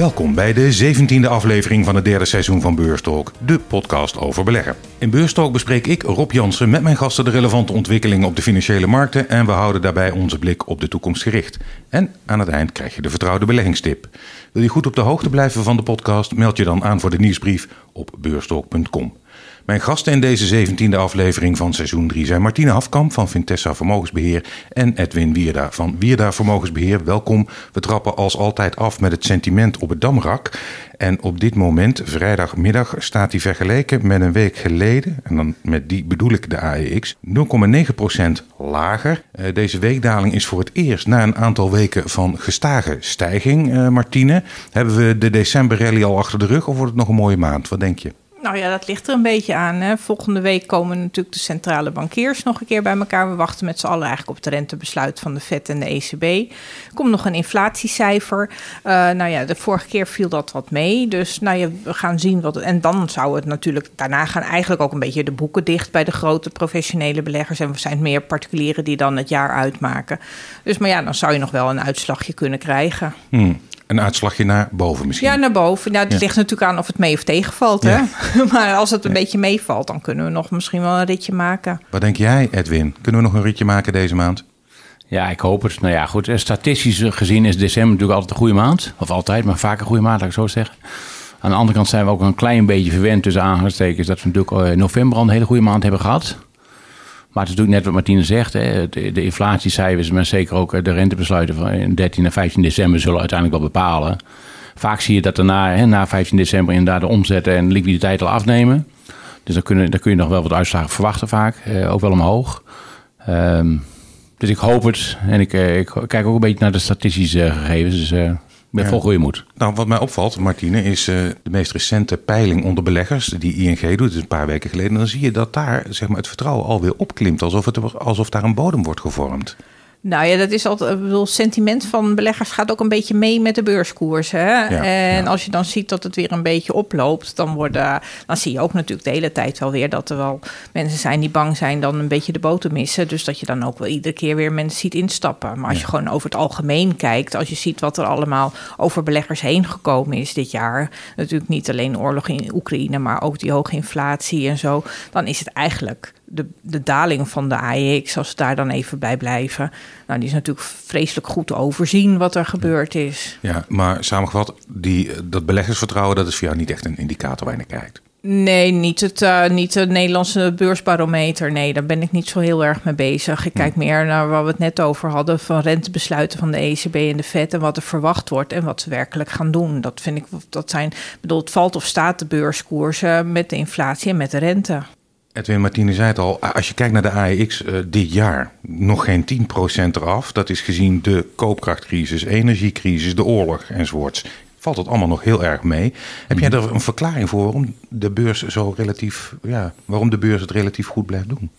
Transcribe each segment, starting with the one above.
Welkom bij de 17e aflevering van het derde seizoen van Beurstalk, de podcast over beleggen. In Beurstalk bespreek ik, Rob Jansen, met mijn gasten de relevante ontwikkelingen op de financiële markten en we houden daarbij onze blik op de toekomst gericht. En aan het eind krijg je de vertrouwde beleggingstip. Wil je goed op de hoogte blijven van de podcast, meld je dan aan voor de nieuwsbrief op beurstalk.com. Mijn gasten in deze 17e aflevering van seizoen 3 zijn Martine Hafkamp van Vintessa Vermogensbeheer en Edwin Wierda van Wierda Vermogensbeheer. Welkom. We trappen als altijd af met het sentiment op het Damrak. En op dit moment, vrijdagmiddag, staat die vergeleken met een week geleden, en dan met die bedoel ik de AEX, 0,9% lager. Uh, deze weekdaling is voor het eerst na een aantal weken van gestage stijging, uh, Martine. Hebben we de december rally al achter de rug of wordt het nog een mooie maand? Wat denk je? Nou ja, dat ligt er een beetje aan. Hè. Volgende week komen natuurlijk de centrale bankiers nog een keer bij elkaar. We wachten met z'n allen eigenlijk op het rentebesluit van de FED en de ECB. Er komt nog een inflatiecijfer. Uh, nou ja, de vorige keer viel dat wat mee. Dus nou ja, we gaan zien wat. En dan zou het natuurlijk. Daarna gaan eigenlijk ook een beetje de boeken dicht bij de grote professionele beleggers. En we zijn meer particulieren die dan het jaar uitmaken. Dus maar ja, dan zou je nog wel een uitslagje kunnen krijgen. Hmm een uitslagje naar boven misschien. Ja, naar boven. Nou, het ligt natuurlijk aan of het mee of tegenvalt. Hè? maar als het een beetje meevalt, dan kunnen we nog misschien wel een ritje maken. Wat denk jij, Edwin? Kunnen we nog een ritje maken deze maand? Ja, ik hoop het. Nou ja, goed. Eh, statistisch gezien is december natuurlijk altijd een goede maand. Of altijd, maar vaak een goede maand, laat ik zo zeggen. Aan de andere kant zijn we ook een klein beetje verwend tussen aangestekens dat we natuurlijk eh, november al een hele goede maand hebben gehad. Maar het is natuurlijk net wat Martine zegt. Hè, de inflatiecijfers, maar zeker ook de rentebesluiten van 13 en 15 december zullen uiteindelijk wel bepalen. Vaak zie je dat daarna, hè, na 15 december, inderdaad de omzetten en liquiditeit al afnemen. Dus dan, kunnen, dan kun je nog wel wat uitslagen verwachten vaak. Eh, ook wel omhoog. Um, dus ik hoop het. En ik, eh, ik, kijk ook een beetje naar de statistische gegevens. Dus ben vol goede moed. Nou, wat mij opvalt, Martine, is uh, de meest recente peiling onder beleggers die ING doet, dus een paar weken geleden. Dan zie je dat daar zeg maar, het vertrouwen alweer opklimt, alsof, het, alsof daar een bodem wordt gevormd. Nou ja, dat is altijd. Ik bedoel, sentiment van beleggers gaat ook een beetje mee met de beurskoers. Hè? en als je dan ziet dat het weer een beetje oploopt, dan, worden, dan zie je ook natuurlijk de hele tijd wel weer dat er wel mensen zijn die bang zijn dan een beetje de boot te missen. Dus dat je dan ook wel iedere keer weer mensen ziet instappen. Maar als je gewoon over het algemeen kijkt, als je ziet wat er allemaal over beleggers heen gekomen is dit jaar. Natuurlijk niet alleen oorlog in Oekraïne, maar ook die hoge inflatie en zo. Dan is het eigenlijk de, de daling van de AEX, als we daar dan even bij blijven. Nou, die is natuurlijk vreselijk goed te overzien wat er gebeurd is. Ja, maar samengevat, die, dat beleggersvertrouwen, dat is voor jou niet echt een indicator waar je naar kijkt. Nee, niet het, uh, niet het Nederlandse beursbarometer. Nee, daar ben ik niet zo heel erg mee bezig. Ik kijk meer naar waar we het net over hadden... van rentebesluiten van de ECB en de FED... en wat er verwacht wordt en wat ze werkelijk gaan doen. Dat vind ik, dat zijn... bedoel, het valt of staat de beurskoersen met de inflatie en met de rente. Edwin Martine zei het al, als je kijkt naar de AEX uh, dit jaar, nog geen 10% eraf. Dat is gezien de koopkrachtcrisis, energiecrisis, de oorlog enzovoorts. Valt het allemaal nog heel erg mee. Heb jij er een verklaring voor waarom de beurs zo relatief, ja, waarom de beurs het relatief goed blijft doen?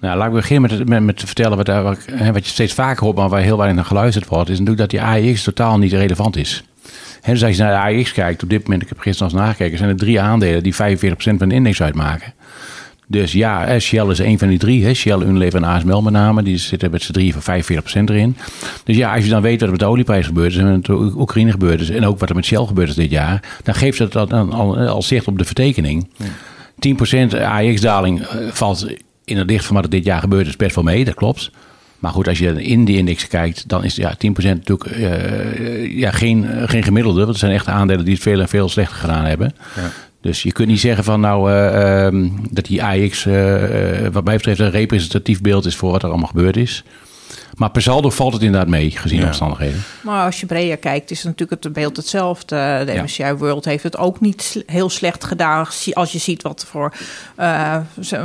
Nou, laat ik beginnen met, met, met te vertellen wat, wat, wat je steeds vaker hoort, maar waar heel weinig naar geluisterd wordt, is natuurlijk dat die AEX totaal niet relevant is. He, dus als je naar de AEX kijkt, op dit moment, ik heb gisteren al nagekeken, zijn er drie aandelen die 45% van de index uitmaken. Dus ja, Shell is een van die drie. Hè. Shell, Unilever en ASML met name. Die zitten met z'n drie van 45% erin. Dus ja, als je dan weet wat er met de olieprijs gebeurd is... en met de Oekraïne gebeurd is... en ook wat er met Shell gebeurd is dit jaar... dan geeft dat al, al, al zicht op de vertekening. Ja. 10% AX-daling eh, valt in het licht van wat er dit jaar gebeurd is best wel mee. Dat klopt. Maar goed, als je in die index kijkt, dan is ja, 10% natuurlijk uh, ja, geen, geen gemiddelde. Want het zijn echt aandelen die het veel en veel slechter gedaan hebben. Ja. Dus je kunt niet zeggen van nou uh, dat die AX, uh, wat mij betreft, een representatief beeld is voor wat er allemaal gebeurd is. Maar per saldo valt het inderdaad mee, gezien de omstandigheden. Maar als je breder kijkt, is natuurlijk het beeld hetzelfde. De MSCI World heeft het ook niet heel slecht gedaan. Als je ziet wat voor uh,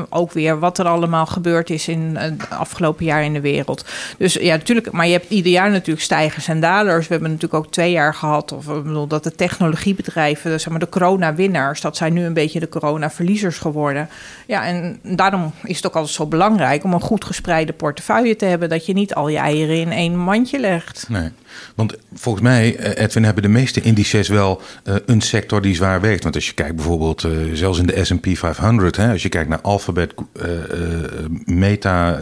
ook weer wat er allemaal gebeurd is in het afgelopen jaar in de wereld. Dus ja, natuurlijk, maar je hebt ieder jaar natuurlijk stijgers en dalers. We hebben natuurlijk ook twee jaar gehad, of ik bedoel, dat de technologiebedrijven, zeg maar de corona-winnaars, dat zijn nu een beetje de corona-verliezers geworden. Ja, en daarom is het ook altijd zo belangrijk om een goed gespreide portefeuille te hebben. Dat je niet al je eieren in één mandje legt. Nee, want volgens mij, eh, Edwin, hebben de meeste indices wel uh, een sector die zwaar weegt. Want als je kijkt bijvoorbeeld, uh, zelfs in de S&P 500, hè, als je kijkt naar Alphabet, uh, Meta,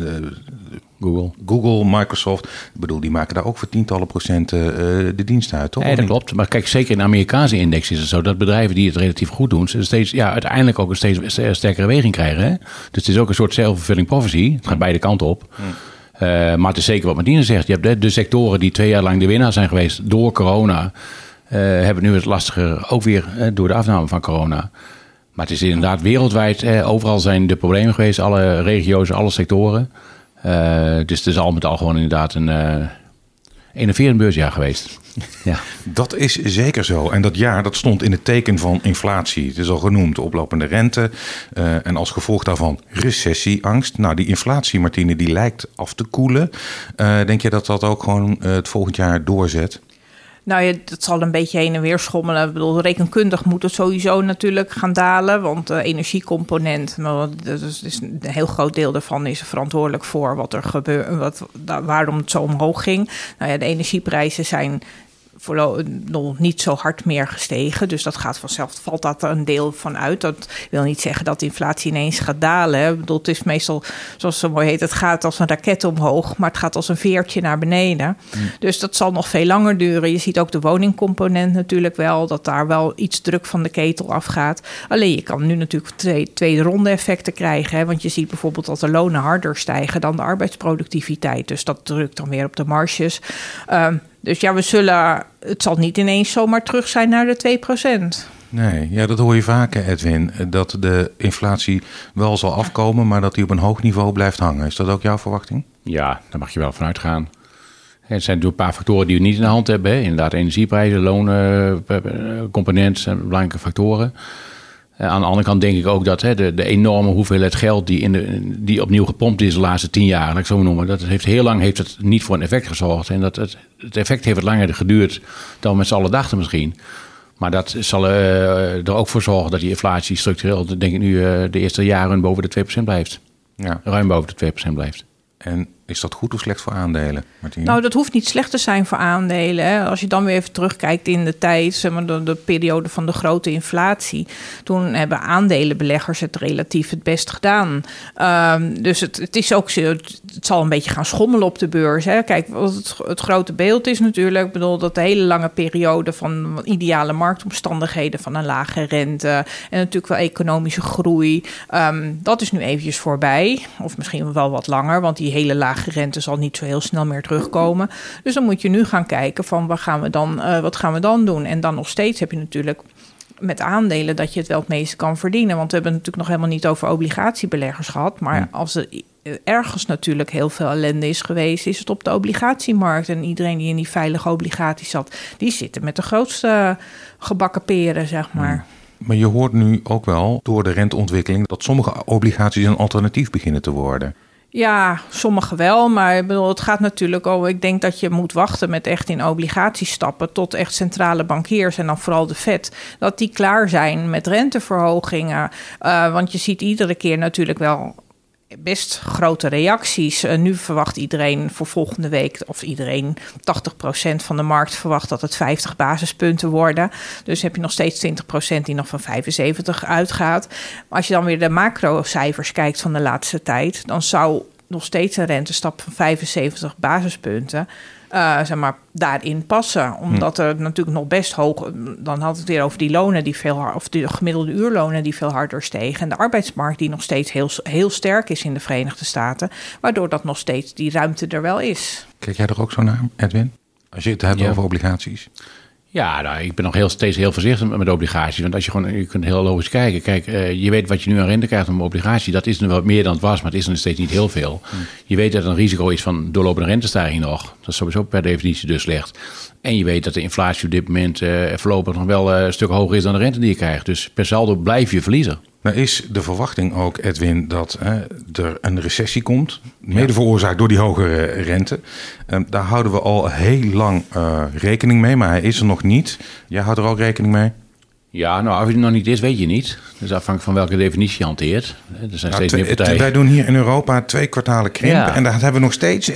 Google. Google, Microsoft. Ik bedoel, die maken daar ook voor tientallen procenten uh, de dienst uit, toch? Nee, dat klopt. Maar kijk, zeker in de Amerikaanse index is het zo dat bedrijven die het relatief goed doen, ze steeds, ja, uiteindelijk ook een steeds sterkere weging krijgen. Hè? Dus het is ook een soort self-fulfilling prophecy. Het gaat beide kanten op. Hmm. Uh, maar het is zeker wat Martine zegt. Je hebt de, de, sectoren die twee jaar lang de winnaar zijn geweest door corona. Uh, hebben nu het lastiger, ook weer door de afname van corona. Maar het is inderdaad wereldwijd, overal zijn de problemen geweest, alle regio's, alle sectoren. dus het is al met al gewoon inderdaad een enerverend beursjaar geweest. ja. Dat is zeker zo. En dat jaar dat stond in het teken van inflatie. Het is al genoemd, oplopende rente. Uh, en als gevolg daarvan recessieangst. Nou, die inflatie, Martine, die lijkt af te koelen. Uh, denk je dat dat ook gewoon uh, het volgend jaar doorzet? Nou ja, dat zal een beetje heen en weer schommelen. Ik bedoel, rekenkundig moet het sowieso natuurlijk gaan dalen. Want de energiecomponent, nou, dat is, een heel groot deel daarvan is verantwoordelijk voor wat er gebeurt, wat, waarom het zo omhoog ging. Nou ja, de energieprijzen zijn nog niet zo hard meer gestegen. Dus dat gaat vanzelf, valt dat er een deel van uit. Dat wil niet zeggen dat de inflatie ineens gaat dalen. Ik bedoel, het is meestal, zoals zo mooi heet, het gaat als een raket omhoog, maar het gaat als een veertje naar beneden. Hmm. Dus dat zal nog veel langer duren. Je ziet ook de woningcomponent natuurlijk wel, dat daar wel iets druk van de ketel afgaat. Alleen je kan nu natuurlijk twee, tweede ronde effecten krijgen. Hè? Want je ziet bijvoorbeeld dat de lonen harder stijgen dan de arbeidsproductiviteit. Dus dat drukt dan weer op de marges. Um, dus ja, we zullen, het zal niet ineens zomaar terug zijn naar de 2%. Nee, ja, dat hoor je vaker, Edwin. Dat de inflatie wel zal afkomen, maar dat die op een hoog niveau blijft hangen. Is dat ook jouw verwachting? Ja, daar mag je wel vanuit gaan. Het zijn natuurlijk een paar factoren die we niet in de hand hebben. Hè. Inderdaad, energieprijzen, lonen, eh, eh, componenten zijn belangrijke factoren. Eh, aan de andere kant denk ik ook dat hè, de, de, enorme hoeveelheid geld die, in de, die opnieuw gepompt is de laatste tien jaar, laat ik zo noemen, dat heeft heel lang heeft het niet voor een effect gezorgd. En dat het, het effect heeft wat langer geduurd dan we met z'n allen dachten misschien. Maar dat zal uh, er ook voor zorgen dat die inflatie structureel, denk ik nu, uh, de eerste jaren boven de 2% blijft. Ja. Ruim boven de 2% blijft. En is dat goed of slecht voor aandelen? Nou, dat hoeft niet slecht te zijn voor aandelen. Als je dan weer even terugkijkt in de tijd, zeg maar, de, de, periode van de grote inflatie. Toen hebben aandelenbeleggers het relatief het best gedaan. Um, dus het, het, is ook, het, zal een beetje gaan schommelen op de beurs. Hè. Kijk, wat het, het grote beeld is natuurlijk, ik bedoel, dat de hele lange periode van ideale marktomstandigheden, van een lage rente en natuurlijk wel economische groei, um, dat is nu eventjes voorbij. Of misschien wel wat langer, want die hele lage lage rente zal niet zo heel snel meer terugkomen. Dus dan moet je nu gaan kijken van wat gaan we dan, uh, wat gaan we dan doen? En dan nog steeds heb je natuurlijk met aandelen dat je het wel het meeste kan verdienen. Want we hebben het natuurlijk nog helemaal niet over obligatiebeleggers gehad. Maar als er ergens natuurlijk heel veel ellende is geweest, is het op de obligatiemarkt. En iedereen die in die veilige obligaties zat, die zitten met de grootste gebakken peren, zeg maar. Maar je hoort nu ook wel door de renteontwikkeling dat sommige obligaties een alternatief beginnen te worden. Ja, sommige wel, maar ik bedoel, het gaat natuurlijk over. Ik denk dat je moet wachten met echt in obligaties stappen tot echt centrale bankiers en dan vooral de Fed, dat die klaar zijn met renteverhogingen. Uh, want je ziet iedere keer natuurlijk wel best grote reacties. Uh, nu verwacht iedereen voor volgende week, of iedereen, 80% van de markt verwacht dat het 50 basispunten worden. Dus heb je nog steeds 20% die nog van 75 uitgaat. Maar als je dan weer de macro-cijfers kijkt van de laatste tijd, dan zou nog steeds een rentestap van 75 basispunten uh, zeg maar, daarin passen. Omdat er natuurlijk nog best hoog... Dan had het weer over die lonen die veel... of de gemiddelde uurlonen die veel harder stegen. En de arbeidsmarkt die nog steeds heel, heel sterk is in de Verenigde Staten. Waardoor dat nog steeds die ruimte er wel is. Kijk jij er ook zo naar, Edwin? Als je het hebt over obligaties. Ja, nou, ik ben nog heel, steeds heel voorzichtig met obligaties. Want als je gewoon, je kunt heel logisch kijken. Kijk, uh, je weet wat je nu aan rente krijgt op een obligatie. Dat is nu wat meer dan het was, maar het is nog steeds niet heel veel. Hmm. Je weet dat er een risico is van doorlopende rentestijging nog. Dat is sowieso per definitie dus slecht. En je weet dat de inflatie op dit moment uh, voorlopig nog wel uh, een stuk hoger is dan de rente die je krijgt. Dus per saldo blijf je verliezer. Nou is de verwachting ook, Edwin, dat hè, er een recessie komt. Mede veroorzaakt door die hogere rente. Um, daar houden we al heel lang uh, rekening mee, maar hij is er nog niet. Jij houdt er ook rekening mee? Ja, nou, of het nog niet is, weet je niet. Dus afhankelijk van welke definitie je hanteert. Er zijn steeds meer partijen. Wij doen hier in Europa twee kwartalen krimp. En daar hebben we nog steeds...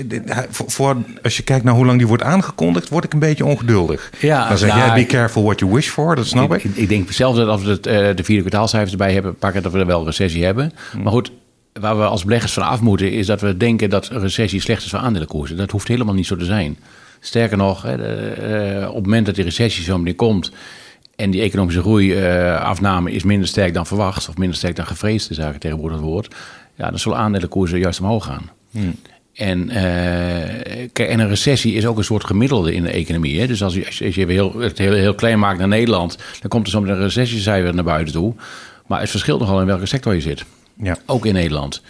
Voor, als je kijkt naar hoe lang die wordt aangekondigd... word ik een beetje ongeduldig. Ja, Dan zeg nou, jij, be careful what you wish for. Dat snap ik. Ik, ik denk zelf dat als we het, uh, de vierde kwartaalcijfers erbij hebben... pakken dat we er wel recessie hebben. Hmm. Maar goed, waar we als beleggers van af moeten, is dat we denken dat recessie slecht is voor aandelenkoersen. Dat hoeft helemaal niet zo te zijn. Sterker nog, hè, op het moment dat die recessie zo meteen komt en die economische groeiafname is minder sterk dan verwacht, of minder sterk dan gevreesd, is eigenlijk tegenwoordig het woord, ja, dan zullen aandelenkoersen juist omhoog gaan. Hmm. En, uh, en een recessie is ook een soort gemiddelde in de economie. Hè? Dus als je, als je heel, het heel, heel klein maakt naar Nederland, dan komt er soms een recessiecijfer naar buiten toe. Maar het verschilt nogal in welke sector je zit. Ja. Ook in Nederland.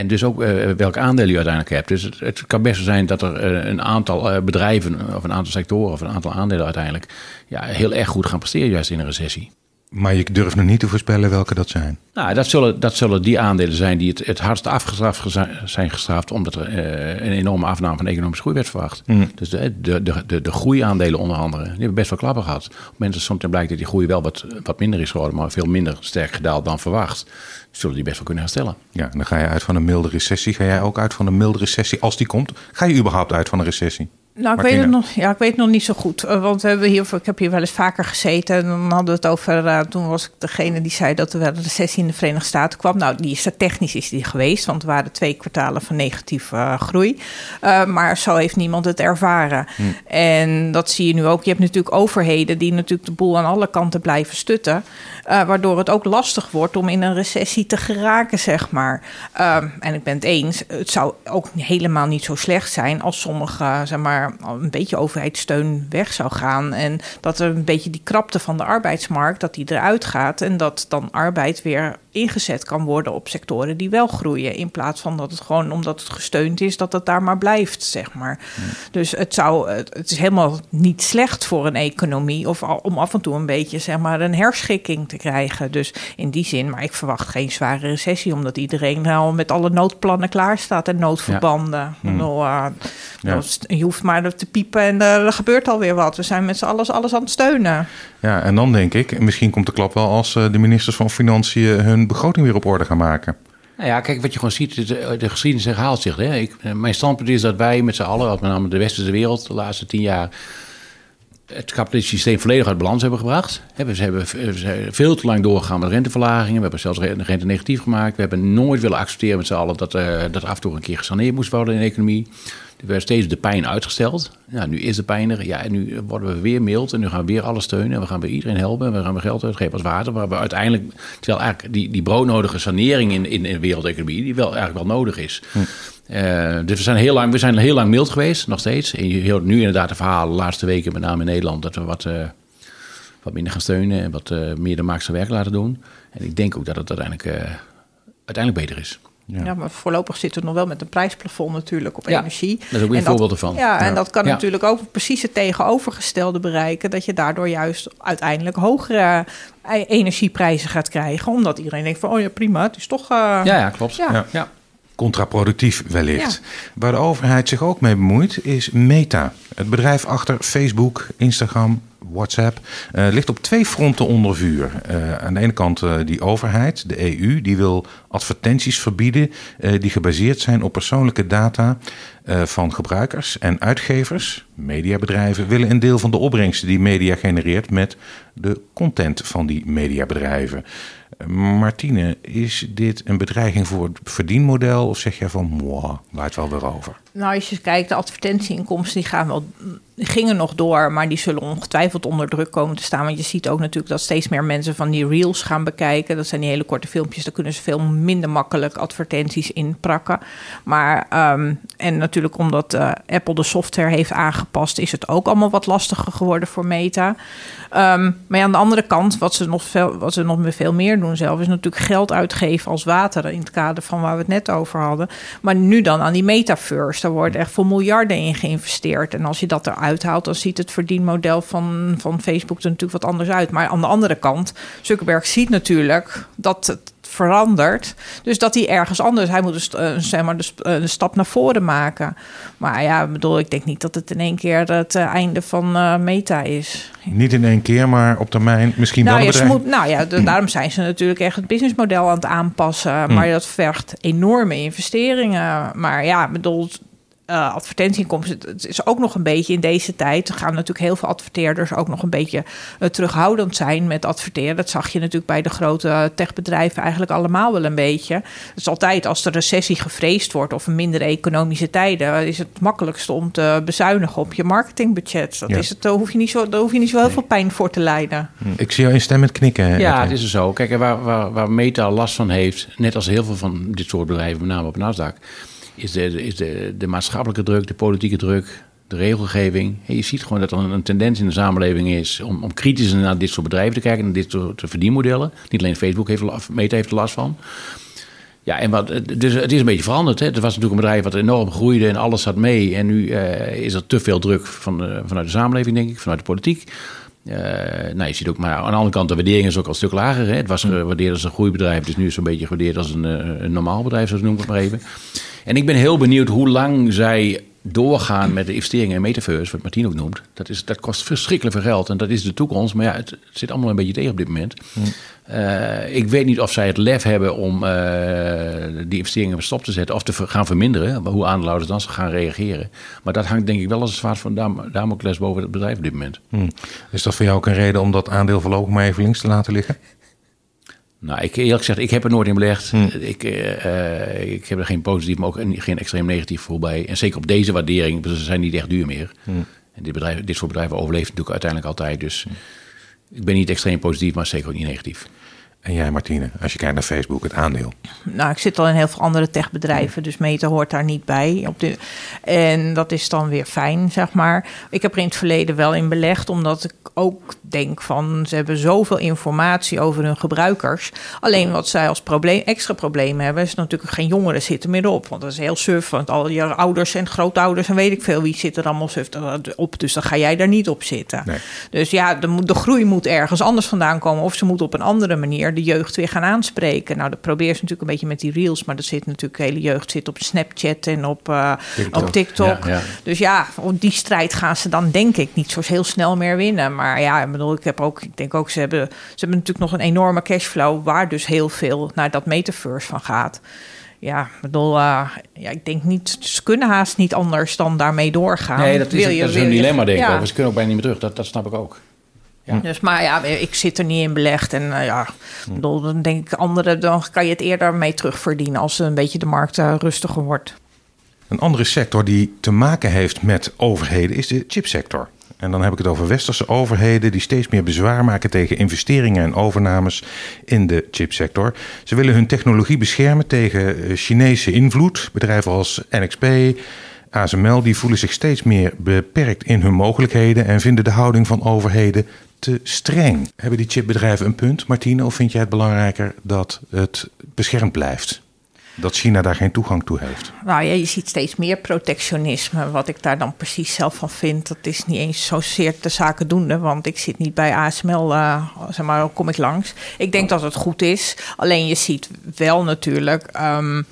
En dus ook uh, welk aandeel je uiteindelijk hebt. Dus het, kan best zijn dat er uh, een aantal uh, bedrijven of een aantal sectoren of een aantal aandelen uiteindelijk ja, heel erg goed gaan presteren juist in een recessie. Maar je durft nog niet te voorspellen welke dat zijn. Nou, dat zullen, dat zullen die aandelen zijn die het, het hardst afgestraft zijn gestraft, omdat er uh, een enorme afname van economische groei werd verwacht. Hmm. Dus de, de, de, de, de groeiaandelen onder andere, die hebben best wel klappen gehad. Op mensen soms blijkt dat die groei wel wat, wat minder is geworden, maar veel minder sterk gedaald dan verwacht. Zullen die best wel kunnen herstellen. Ja, dan ga je uit van een milde recessie. Ga jij ook uit van een milde recessie als die komt? Ga je überhaupt uit van een recessie? Nou, ik weet, het nog, ja, ik weet het nog niet zo goed. Eh, want we hebben hier, ik heb hier wel eens vaker gezeten. En dan hadden we het over. Uh, toen was ik degene die zei dat er wel een recessie in de Verenigde Staten kwam. Nou, die is er technisch is die geweest. Want er waren twee kwartalen van negatieve uh, groei. maar zo heeft niemand het ervaren. Hm. En dat zie je nu ook. Je hebt natuurlijk overheden die natuurlijk de boel aan alle kanten blijven stutten. waardoor het ook lastig wordt om in een recessie te geraken, zeg maar. Ehm, en ik ben het eens. Het zou ook helemaal niet zo slecht zijn als sommige, zeg maar een beetje overheidssteun weg zou gaan. En dat er een beetje die krapte van de arbeidsmarkt, dat die eruit gaat. En dat dan arbeid weer ingezet kan worden op sectoren die wel groeien. In plaats van dat het gewoon omdat het gesteund is, dat het daar maar blijft, zeg maar. Dus het, zou, het is helemaal niet slecht voor een economie. Of om af en toe een beetje zeg maar, een herschikking te krijgen. Dus in die zin, maar ik verwacht geen zware recessie, omdat iedereen al met alle noodplannen klaar staat en noodverbanden. Ja. Uh, Je hoeft maar te piepen en er gebeurt alweer wat. We zijn met z'n allen alles aan het steunen. Ja, en dan denk ik, misschien komt de klap wel als eh, de ministers van Financiën hun begroting weer op orde gaan maken. Nou ja, kijk, wat je gewoon ziet, de, de geschiedenis herhaalt zich. Hè? Ik, eh, mijn standpunt is dat wij met z'n allen, met name de westerse wereld, de laatste tien jaar het kapitalistische systeem volledig uit balans hebben gebracht. We hebben veel te lang doorgegaan met renteverlagingen. We hebben zelfs de rente negatief gemaakt. We hebben nooit willen accepteren met z'n allen dat, dat af en toe een keer gesaneerd moest worden in de economie. Er werd steeds de pijn uitgesteld. Ja, nu is de pijn er. Ja, en nu worden we weer mild. En nu gaan we weer alles steunen. En we gaan weer iedereen helpen. En we gaan weer geld uitgeven als water. Waar we uiteindelijk, terwijl eigenlijk die, die broodnodige sanering in, in, in de wereldeconomie, die wel eigenlijk wel nodig is. Hm. Uh, dus we zijn, heel lang, we zijn heel lang mild geweest, nog steeds. En je hoort nu inderdaad de verhalen de laatste weken, met name in Nederland, dat we wat, uh, wat minder gaan steunen en wat uh, meer de maakse werk laten doen. En ik denk ook dat het uiteindelijk, uiteindelijk beter is. Ja. maar voorlopig zitten we nog wel met een prijsplafond natuurlijk op energie. Dat is ook een voorbeeld ervan. Ja, en dat kan natuurlijk ook precies het tegenovergestelde bereiken. Dat je daardoor juist uiteindelijk hogere energieprijzen gaat krijgen. Omdat iedereen denkt van, oh ja prima, het is toch... ja, ja, klopt. ja contraproductief wellicht. Waar de overheid zich ook mee bemoeit is Meta. Het bedrijf achter Facebook, Instagram, WhatsApp uh, ligt op twee fronten onder vuur. Uh, aan de ene kant uh, die overheid, de EU, die wil advertenties verbieden die gebaseerd zijn op persoonlijke data van gebruikers en uitgevers. Mediabedrijven willen een deel van de opbrengsten die media genereert met de content van die mediabedrijven. Martine, is dit een bedreiging voor het verdienmodel of zeg jij van, moi, het wel weer over? Nou, als je kijkt, de advertentieinkomsten die gaan wel, gingen nog door, maar die zullen ongetwijfeld onder druk komen te staan. Want je ziet ook natuurlijk dat steeds meer mensen van die reels gaan bekijken. Dat zijn die hele korte filmpjes, daar kunnen ze veel minder makkelijk advertenties in prakken. Maar, um, en natuurlijk omdat uh, Apple de software heeft aangepast, is het ook allemaal wat lastiger geworden voor Meta. Um, maar aan de andere kant, wat ze, nog veel, wat ze nog veel meer doen zelf, is natuurlijk geld uitgeven als water in het kader van waar we het net over hadden. Maar nu dan aan die metaverse. Daar wordt echt voor miljarden in geïnvesteerd. En als je dat eruit haalt, dan ziet het verdienmodel van, van Facebook er natuurlijk wat anders uit. Maar aan de andere kant, Zuckerberg ziet natuurlijk dat het verandert. Dus dat hij ergens anders, hij moet dus, uh, zeg maar, de, uh, de, stap naar voren maken. Maar ja, bedoel, ik denk niet dat het in één keer het uh, einde van Meta is. Niet in één keer, maar op termijn misschien nou, wel. Ja, moet, nou ja, de, daarom zijn ze natuurlijk echt het businessmodel aan het aanpassen. Maar dat vergt enorme investeringen. Maar ja, bedoel, uh, advertentieinkomsten. Het is ook nog een beetje in deze tijd. Er gaan natuurlijk heel veel adverteerders ook nog een beetje uh, terughoudend zijn met adverteren. Dat zag je natuurlijk bij de grote techbedrijven eigenlijk allemaal wel een beetje. Het is altijd als de recessie gevreesd wordt of een mindere economische tijden, is het makkelijkste om te bezuinigen op je marketingbudget. Dat is het, daar hoef je niet zo, daar hoef je niet zo heel veel pijn voor te lijden. Hm. Ik zie jou instemmend knikken. Ja, het is er zo. Kijk, waar, waar, waar Meta last van heeft, net als heel veel van dit soort bedrijven, met name op Nasdaq is de, is de, de maatschappelijke druk, de politieke druk, de regelgeving. je ziet gewoon dat er een, tendens in de samenleving is om, om kritisch naar dit soort bedrijven te kijken, naar dit soort verdienmodellen. Niet alleen Facebook heeft, Meta heeft er last van. Ja, en wat, dus het is een beetje veranderd. Hè. Het was natuurlijk een bedrijf wat enorm groeide en alles zat mee. En nu uh, is er te veel druk van de, vanuit de samenleving, denk ik, vanuit de politiek. Uh, nou, je ziet ook, maar aan de andere kant, de waardering is ook al een stuk lager. Hè. Het was gewaardeerd als een groeibedrijf, het is nu zo'n beetje gewaardeerd als een, een normaal bedrijf, zoals ik het maar even. En ik ben heel benieuwd hoe lang zij doorgaan met de investeringen in metaverse, wat Martien ook noemt. Dat, is, dat kost verschrikkelijk veel geld en dat is de toekomst. Maar ja, het, zit allemaal een beetje tegen op dit moment. Hm. Uh, ik weet niet of zij het lef hebben om uh, die investeringen stop te zetten of te gaan verminderen. Hoe aandeelhouders dan gaan reageren. Maar dat hangt denk ik wel als een zwaard van Dam Damocles boven het bedrijf op dit moment. Hm. Is dat voor jou ook een reden om dat aandeel voorlopig maar even links te laten liggen? Nou, ik eerlijk gezegd, ik heb er nooit in belegd. Hm. Ik, uh, ik heb er geen positief, maar ook geen extreem negatief voor bij. En zeker op deze waardering, ze zijn niet echt duur meer. Hm. En dit, bedrijf, dit soort bedrijven overleeft natuurlijk uiteindelijk altijd. Dus hm. ik ben niet extreem positief, maar zeker ook niet negatief. En jij, Martine, als je kijkt naar Facebook, het aandeel? Nou, ik zit al in heel veel andere techbedrijven, dus Meta hoort daar niet bij. Op de, en dat is dan weer fijn, zeg maar. Ik heb er in het verleden wel in belegd, omdat ik ook denk van... ze hebben zoveel informatie over hun gebruikers. Alleen wat zij als probleem, extra probleem hebben... is natuurlijk geen jongeren zitten meer op. Want dat is heel suf, want al je ouders en grootouders... en weet ik veel wie zitten er allemaal suf op. Dus dan ga jij daar niet op zitten. Nee. Dus ja, de, de groei moet ergens anders vandaan komen... of ze moet op een andere manier de jeugd weer gaan aanspreken. Nou, dat probeer ze natuurlijk een beetje met die reels, maar er zit natuurlijk de hele jeugd zit op Snapchat en op uh, TikTok. Op TikTok. Dus ja, op die strijd gaan ze dan denk ik niet zo heel snel meer winnen. Maar ja, ik bedoel, ik heb ook, ik denk ook, ze hebben, ze hebben natuurlijk nog een enorme cashflow waar dus heel veel naar dat metaverse van gaat. Ja, ik bedoel, uh, ja, ik denk niet, ze kunnen haast niet anders dan daarmee doorgaan. Nee, dat is, Wil je, dat is een dilemma, denk ik. Ja. Ze kunnen ook bijna niet meer terug, dat, dat snap ik ook. Ja. Dus, maar ja, ik zit er niet in belegd. En uh, ja, dan denk ik anderen, dan kan je het eerder mee terugverdienen als een beetje de markt uh, rustiger wordt. Een andere sector die te maken heeft met overheden is de chipsector. En dan heb ik het over westerse overheden die steeds meer bezwaar maken tegen investeringen en overnames in de chipsector. Ze willen hun technologie beschermen tegen eh, Chinese invloed. Bedrijven als NXP, ASML, die voelen zich steeds meer beperkt in hun mogelijkheden en vinden de houding van overheden te streng. Hebben die chipbedrijven een punt, Martine? Of vind jij het belangrijker dat het beschermd blijft? Dat China daar geen toegang toe heeft? Nou ja, je ziet steeds meer protectionisme. Wat ik daar dan precies zelf van vind, dat is niet eens zozeer de zaken doende. Want ik zit niet bij ASML, uh, zeg maar, kom ik langs. Ik denk dat het goed is. Alleen je ziet wel natuurlijk. Um,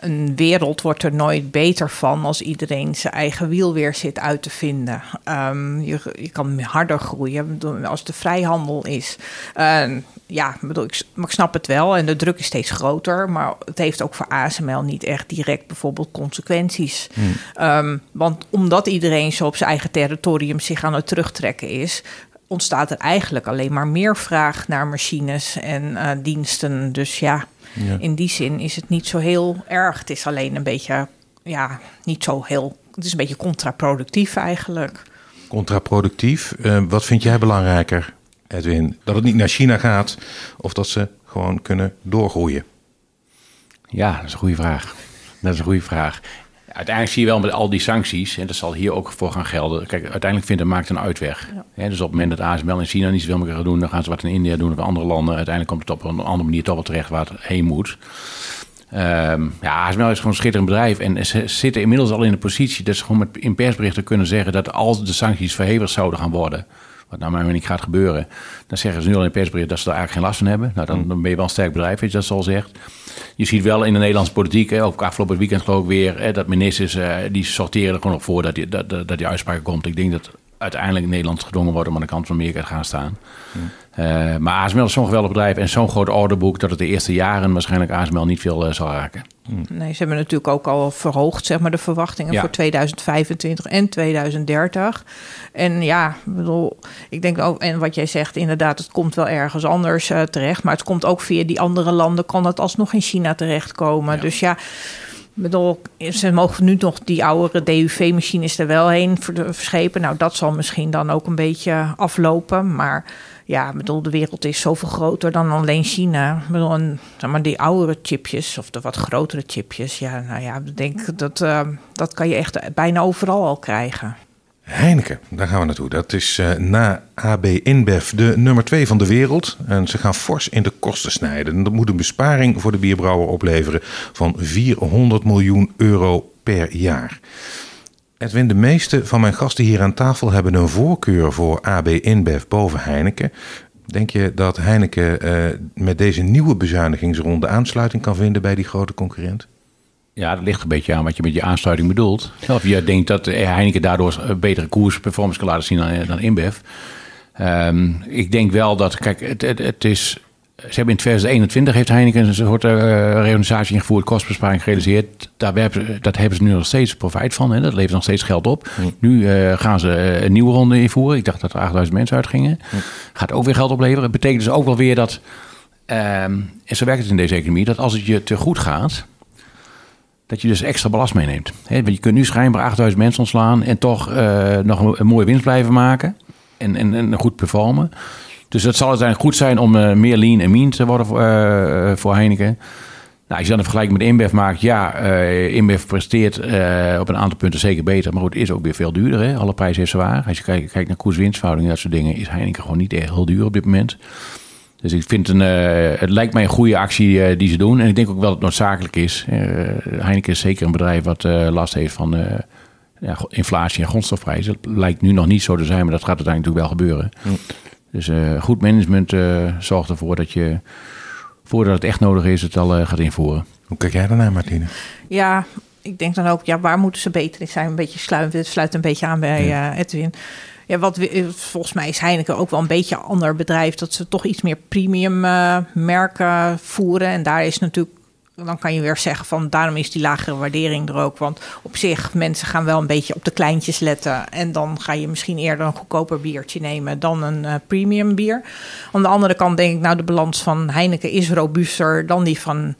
een wereld wordt er nooit beter van als iedereen zijn eigen wiel weer zit uit te vinden. Um, je, je kan harder groeien als de vrijhandel is. Uh, ja, bedoel, ik, maar ik snap het wel en de druk is steeds groter. Maar het heeft ook voor ASML niet echt direct bijvoorbeeld consequenties. Hmm. Um, want omdat iedereen zo op zijn eigen territorium zich aan het terugtrekken is, ontstaat er eigenlijk alleen maar meer vraag naar machines en uh, diensten. Dus ja, ja, in die zin is het niet zo heel erg. Het is alleen een beetje, ja, niet zo heel. Het is een beetje contraproductief eigenlijk. Contraproductief. Uh, wat vind jij belangrijker, Edwin? Dat het niet naar China gaat of dat ze gewoon kunnen doorgroeien? Ja, dat is een goede vraag. Dat is een goede vraag. Uiteindelijk zie je wel met al die sancties, en dat zal hier ook voor gaan gelden. Kijk, uiteindelijk vindt de markt een uitweg. dus op het moment dat ASML in China niet zoveel meer gaan doen, dan gaan ze wat in India doen of andere landen. Uiteindelijk komt het op een andere manier toch wel terecht waar het heen moet. Um, ja, ASML is gewoon een schitterend bedrijf. En ze zitten inmiddels al in de positie dat ze gewoon met, in persberichten kunnen zeggen dat als de sancties verhevigd zouden gaan worden, wat nou maar niet gaat gebeuren, dan zeggen ze nu al in persbericht dat ze daar eigenlijk geen last van hebben. Nou, dan, mm. dan ben je wel een sterk bedrijf, weet je dat zo zegt. Je ziet wel in de Nederlandse politiek, hè, ook afgelopen weekend geloof ik weer, hè, dat ministers uh, die sorteren er gewoon op voor dat die, dat, dat, die uitspraak komt. Ik denk dat uiteindelijk Nederland gedwongen wordt om aan de kant van Amerika te gaan staan. Uh, maar ASML is zo'n geweldig bedrijf en zo'n groot orderboek dat het de eerste jaren waarschijnlijk ASML niet veel uh, zal raken. Nee, ze hebben natuurlijk ook al verhoogd, zeg maar, de verwachtingen voor 2025 en 2030. En ja, bedoel, ik denk ook, en wat jij zegt, inderdaad, het komt wel ergens anders uh, terecht. Maar het komt ook via die andere landen, kan het alsnog in China terechtkomen. Ja. Dus ja bedoel, ze mogen nu nog die oudere DUV-machines er wel heen verschepen. Nou, dat zal misschien dan ook een beetje aflopen. Maar ja, bedoel, de wereld is zoveel groter dan alleen China. Bedoel, zeg maar, die oudere chipjes of de wat grotere chipjes. Ja, nou ja, ik denk dat, uh, dat kan je echt bijna overal al krijgen. Heineken, daar gaan we naartoe. Dat is uh, na AB InBev de nummer 2 van de wereld. En ze gaan fors in de kosten snijden. Dat moet een besparing voor de bierbrouwer opleveren van 400 miljoen euro per jaar. Edwin, de meeste van mijn gasten hier aan tafel hebben een voorkeur voor AB InBev boven Heineken. Denk je dat Heineken uh, met deze nieuwe bezuinigingsronde aansluiting kan vinden bij die grote concurrent? Ja, dat ligt een beetje aan wat je met je aansluiting bedoelt. Of je denkt dat Heineken daardoor een betere koersperformance kan laten zien dan, dan InBev. Um, ik denk wel dat, kijk, het, het, het, is... Ze hebben in 2021 heeft Heineken een soort uh, reorganisatie ingevoerd, kostbesparing gerealiseerd. Daar hebben, dat hebben ze nu nog steeds profijt van. Hè? Dat levert nog steeds geld op. Nu uh, gaan ze een nieuwe ronde invoeren. Ik dacht dat er 8000 mensen uitgingen. Gaat ook weer geld opleveren. Het betekent dus ook wel weer dat, um, en zo werkt het in deze economie, dat als het je te goed gaat, dat je dus extra belast meeneemt. want je kunt nu schijnbaar 8000 mensen ontslaan en toch nog een, een, mooie winst blijven maken en, en, en goed performen. Dus het zal uiteindelijk goed zijn om uh, meer lean en mean te worden voor, uh, voor Heineken. Nou, als je dan een vergelijking met InBev maakt, ja, InBev presteert op een aantal punten zeker beter, maar het is ook weer veel duurder. Hè? Alle prijzen is zwaar. Als je kijkt, naar koers-winstverhouding en dat soort dingen, is Heineken gewoon niet echt heel duur op dit moment. Dus ik vind een, uh, het lijkt mij een goede actie uh, die ze doen. En ik denk ook wel dat het noodzakelijk is. Uh, Heineken is zeker een bedrijf wat last heeft van ja, inflatie en grondstofprijzen. Het lijkt nu nog niet zo te zijn, maar dat gaat uiteindelijk natuurlijk wel gebeuren. Dus goed management zorgt ervoor dat je, voordat het echt nodig is, het al gaat invoeren. Hoe kijk jij daarnaar, Martine? Ja, ik denk dan ook, ja, waar moeten ze beter in zijn? Een beetje sluit, het sluit een beetje aan bij ja. Edwin. Ja, wat we, eh, volgens mij is Heineken ook wel een beetje een ander bedrijf. Dat ze toch iets meer premium uh, merken voeren. En daar is natuurlijk dan kan je weer zeggen van daarom is die lagere waardering er ook. Want op zich, mensen gaan wel een beetje op de kleintjes letten. En dan ga je misschien eerder een goedkoper biertje nemen dan een uh, premium bier. Aan de andere kant denk ik, nou de balans van Heineken is robuuster dan die van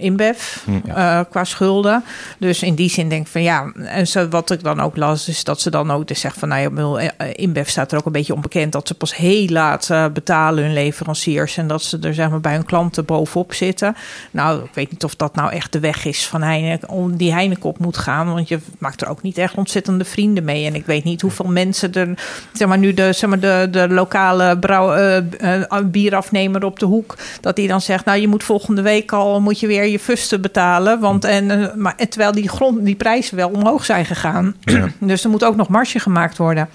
InBev ja. uh, qua schulden. Dus in die zin denk ik van ja, en zo, wat ik dan ook las, is dat ze dan ook dus zeggen van nou ja, eh, InBev staat er ook een beetje onbekend dat ze pas heel laat uh, betalen hun leveranciers en dat ze er zeg maar bij hun klanten bovenop zitten. Nou, ik weet niet of dat nou echt de weg is van Heineken, om die Heineken op moet gaan, want je maakt er ook niet echt ontzettende vrienden mee. En ik weet niet hoeveel mensen er, zeg maar nu de, zeg maar de, de lokale brouw, uh, bierafnemer op de hoek, dat die dan zegt, nou je moet volgende week al, moet je weer je fusten betalen. Want, en, eh, maar, en terwijl die, grond, die prijzen wel omhoog zijn gegaan. dus er moet ook nog marge gemaakt worden.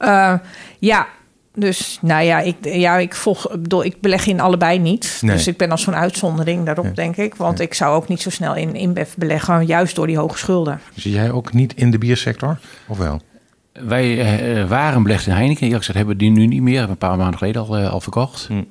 Uh, ja, dus nou ja, ik, ja, ik, volg, bedoel, ik beleg in allebei niet. Nee. Dus ik ben als zo'n uitzondering daarop, denk ik. Want ja. ik zou ook niet zo snel in InBev beleggen, juist door die hoge schulden. Zie jij ook niet in de biersector, of wel? Wij uh, waren belegd in Heineken. Eerlijk gezegd hebben we die nu niet meer. Hebben een paar maanden geleden al, uh, al verkocht. Hm.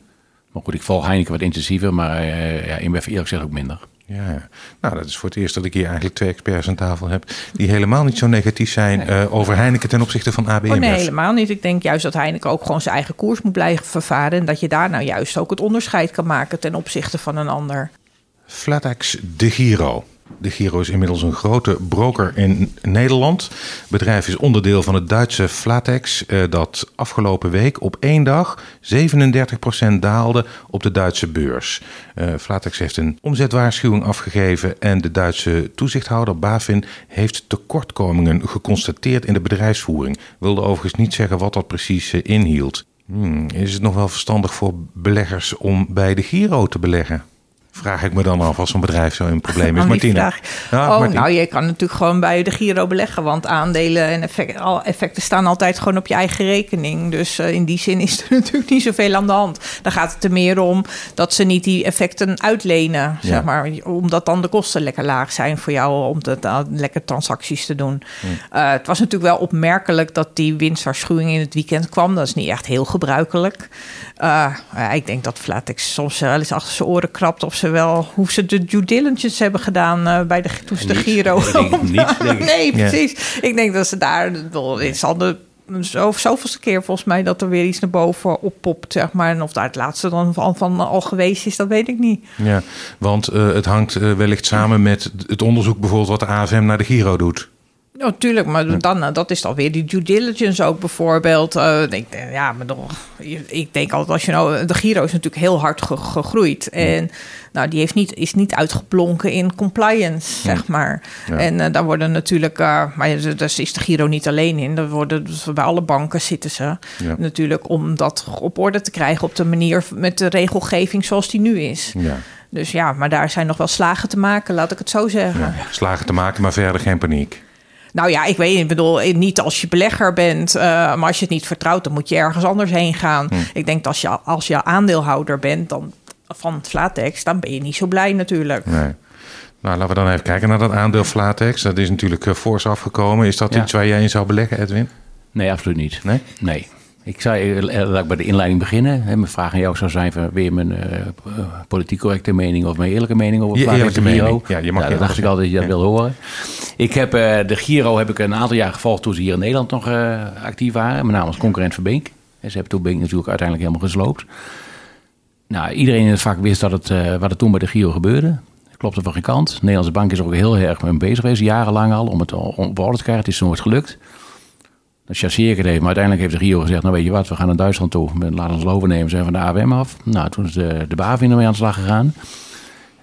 Maar goed, ik volg Heineken wat intensiever, maar uh, ja, InBev eerlijk gezegd ook minder. Ja, nou dat is voor het eerst dat ik hier eigenlijk twee experts aan tafel heb... die helemaal niet zo negatief zijn nee. uh, over Heineken ten opzichte van AB oh, Nee, helemaal niet. Ik denk juist dat Heineken ook gewoon zijn eigen koers moet blijven vervaren... en dat je daar nou juist ook het onderscheid kan maken ten opzichte van een ander. Flatex de Giro. De Giro is inmiddels een grote broker in Nederland. Het bedrijf is onderdeel van het Duitse Flatex, eh, dat afgelopen week op één dag 37% daalde op de Duitse beurs. Uh, Flatex heeft een omzetwaarschuwing afgegeven en de Duitse toezichthouder BaFin heeft tekortkomingen geconstateerd in de bedrijfsvoering. Wilde overigens niet zeggen wat dat precies uh, inhield. Hmm, is het nog wel verstandig voor beleggers om bij de Giro te beleggen? Vraag ik me dan af als een bedrijf zo in probleem is. Oh, Martine. Ja, oh, Martine. nou, je kan natuurlijk gewoon bij de Giro beleggen. Want aandelen en effect, effecten staan altijd gewoon op je eigen rekening. Dus uh, in die zin is er natuurlijk niet zoveel aan de hand. Dan gaat het er meer om dat ze niet die effecten uitlenen. Ja. Zeg maar, omdat dan de kosten lekker laag zijn voor jou om uh, lekker transacties te doen. Uh, het was natuurlijk wel opmerkelijk dat die winstwaarschuwing in het weekend kwam. Dat is niet echt heel gebruikelijk. ik denk dat Flatex soms wel eens achter zijn oren krapt of ze ze wel hoe ze de due diligence hebben gedaan bij de, toen ze de Giro. nee, precies. Ik denk dat ze daar. Het zal de zo, zoveelste keer volgens mij dat er weer iets naar boven oppopt, zeg maar. En of daar het laatste dan van, van al geweest is, dat weet ik niet. Ja, want uh, het hangt uh, wellicht samen met het onderzoek bijvoorbeeld wat de AFM naar de Giro doet. Natuurlijk, maar dan, eh, dat is dan weer die due diligence ook bijvoorbeeld. Uh, ik, ja, maar toch, ik denk altijd als je nou... De Giro is natuurlijk heel hard gegroeid. En nou, die heeft niet, is niet uitgeblonken in compliance, zeg maar. En uh, daar worden natuurlijk... Uh, maar daar is de Giro niet alleen in. Er worden, dus bij alle banken zitten ze natuurlijk... om dat op orde te krijgen op de manier... met de regelgeving zoals die nu is. Ja. Dus ja, maar daar zijn nog wel slagen te maken, laat ik het zo zeggen. slagen te maken, maar verder geen paniek. Nou ja, ik weet niet. Ik bedoel, niet als je belegger bent. Uh, maar als je het niet vertrouwt, dan moet je ergens anders heen gaan. Hm. Ik denk dat als je, als je aandeelhouder bent dan, van Flatex, dan ben je niet zo blij natuurlijk. Nee. Nou, laten we dan even kijken naar dat aandeel Flatex. Dat is natuurlijk uh, fors afgekomen. Is dat iets waar jij in zou beleggen, Edwin? Nee, absoluut niet. Nee? Nee. Ik zou laat ik bij de inleiding beginnen. Mijn vraag aan jou zou zijn: van, weer mijn uh, politiek correcte mening of mijn eerlijke mening over je eerlijke mening. Ja, je mag ja, dat dacht ik altijd dat je dat wil horen. Ik heb uh, de Giro heb ik een aantal jaar gevolgd toen ze hier in Nederland nog uh, actief waren. Met name als concurrent van Bink. En ze hebben toen Bink natuurlijk uiteindelijk helemaal gesloopt. Nou, iedereen in het vak wist dat het, wat er toen bij de Giro gebeurde. Dat klopte van geen kant. De Nederlandse bank is er ook heel erg mee bezig geweest, jarenlang al, om het op orde te krijgen. Het is nooit gelukt. Dat chasseer ik maar uiteindelijk heeft de Rio gezegd... nou weet je wat, we gaan naar Duitsland toe. Laten ons loven nemen, zijn van de AWM af. Nou, toen is de, de BAVIN ermee aan de slag gegaan.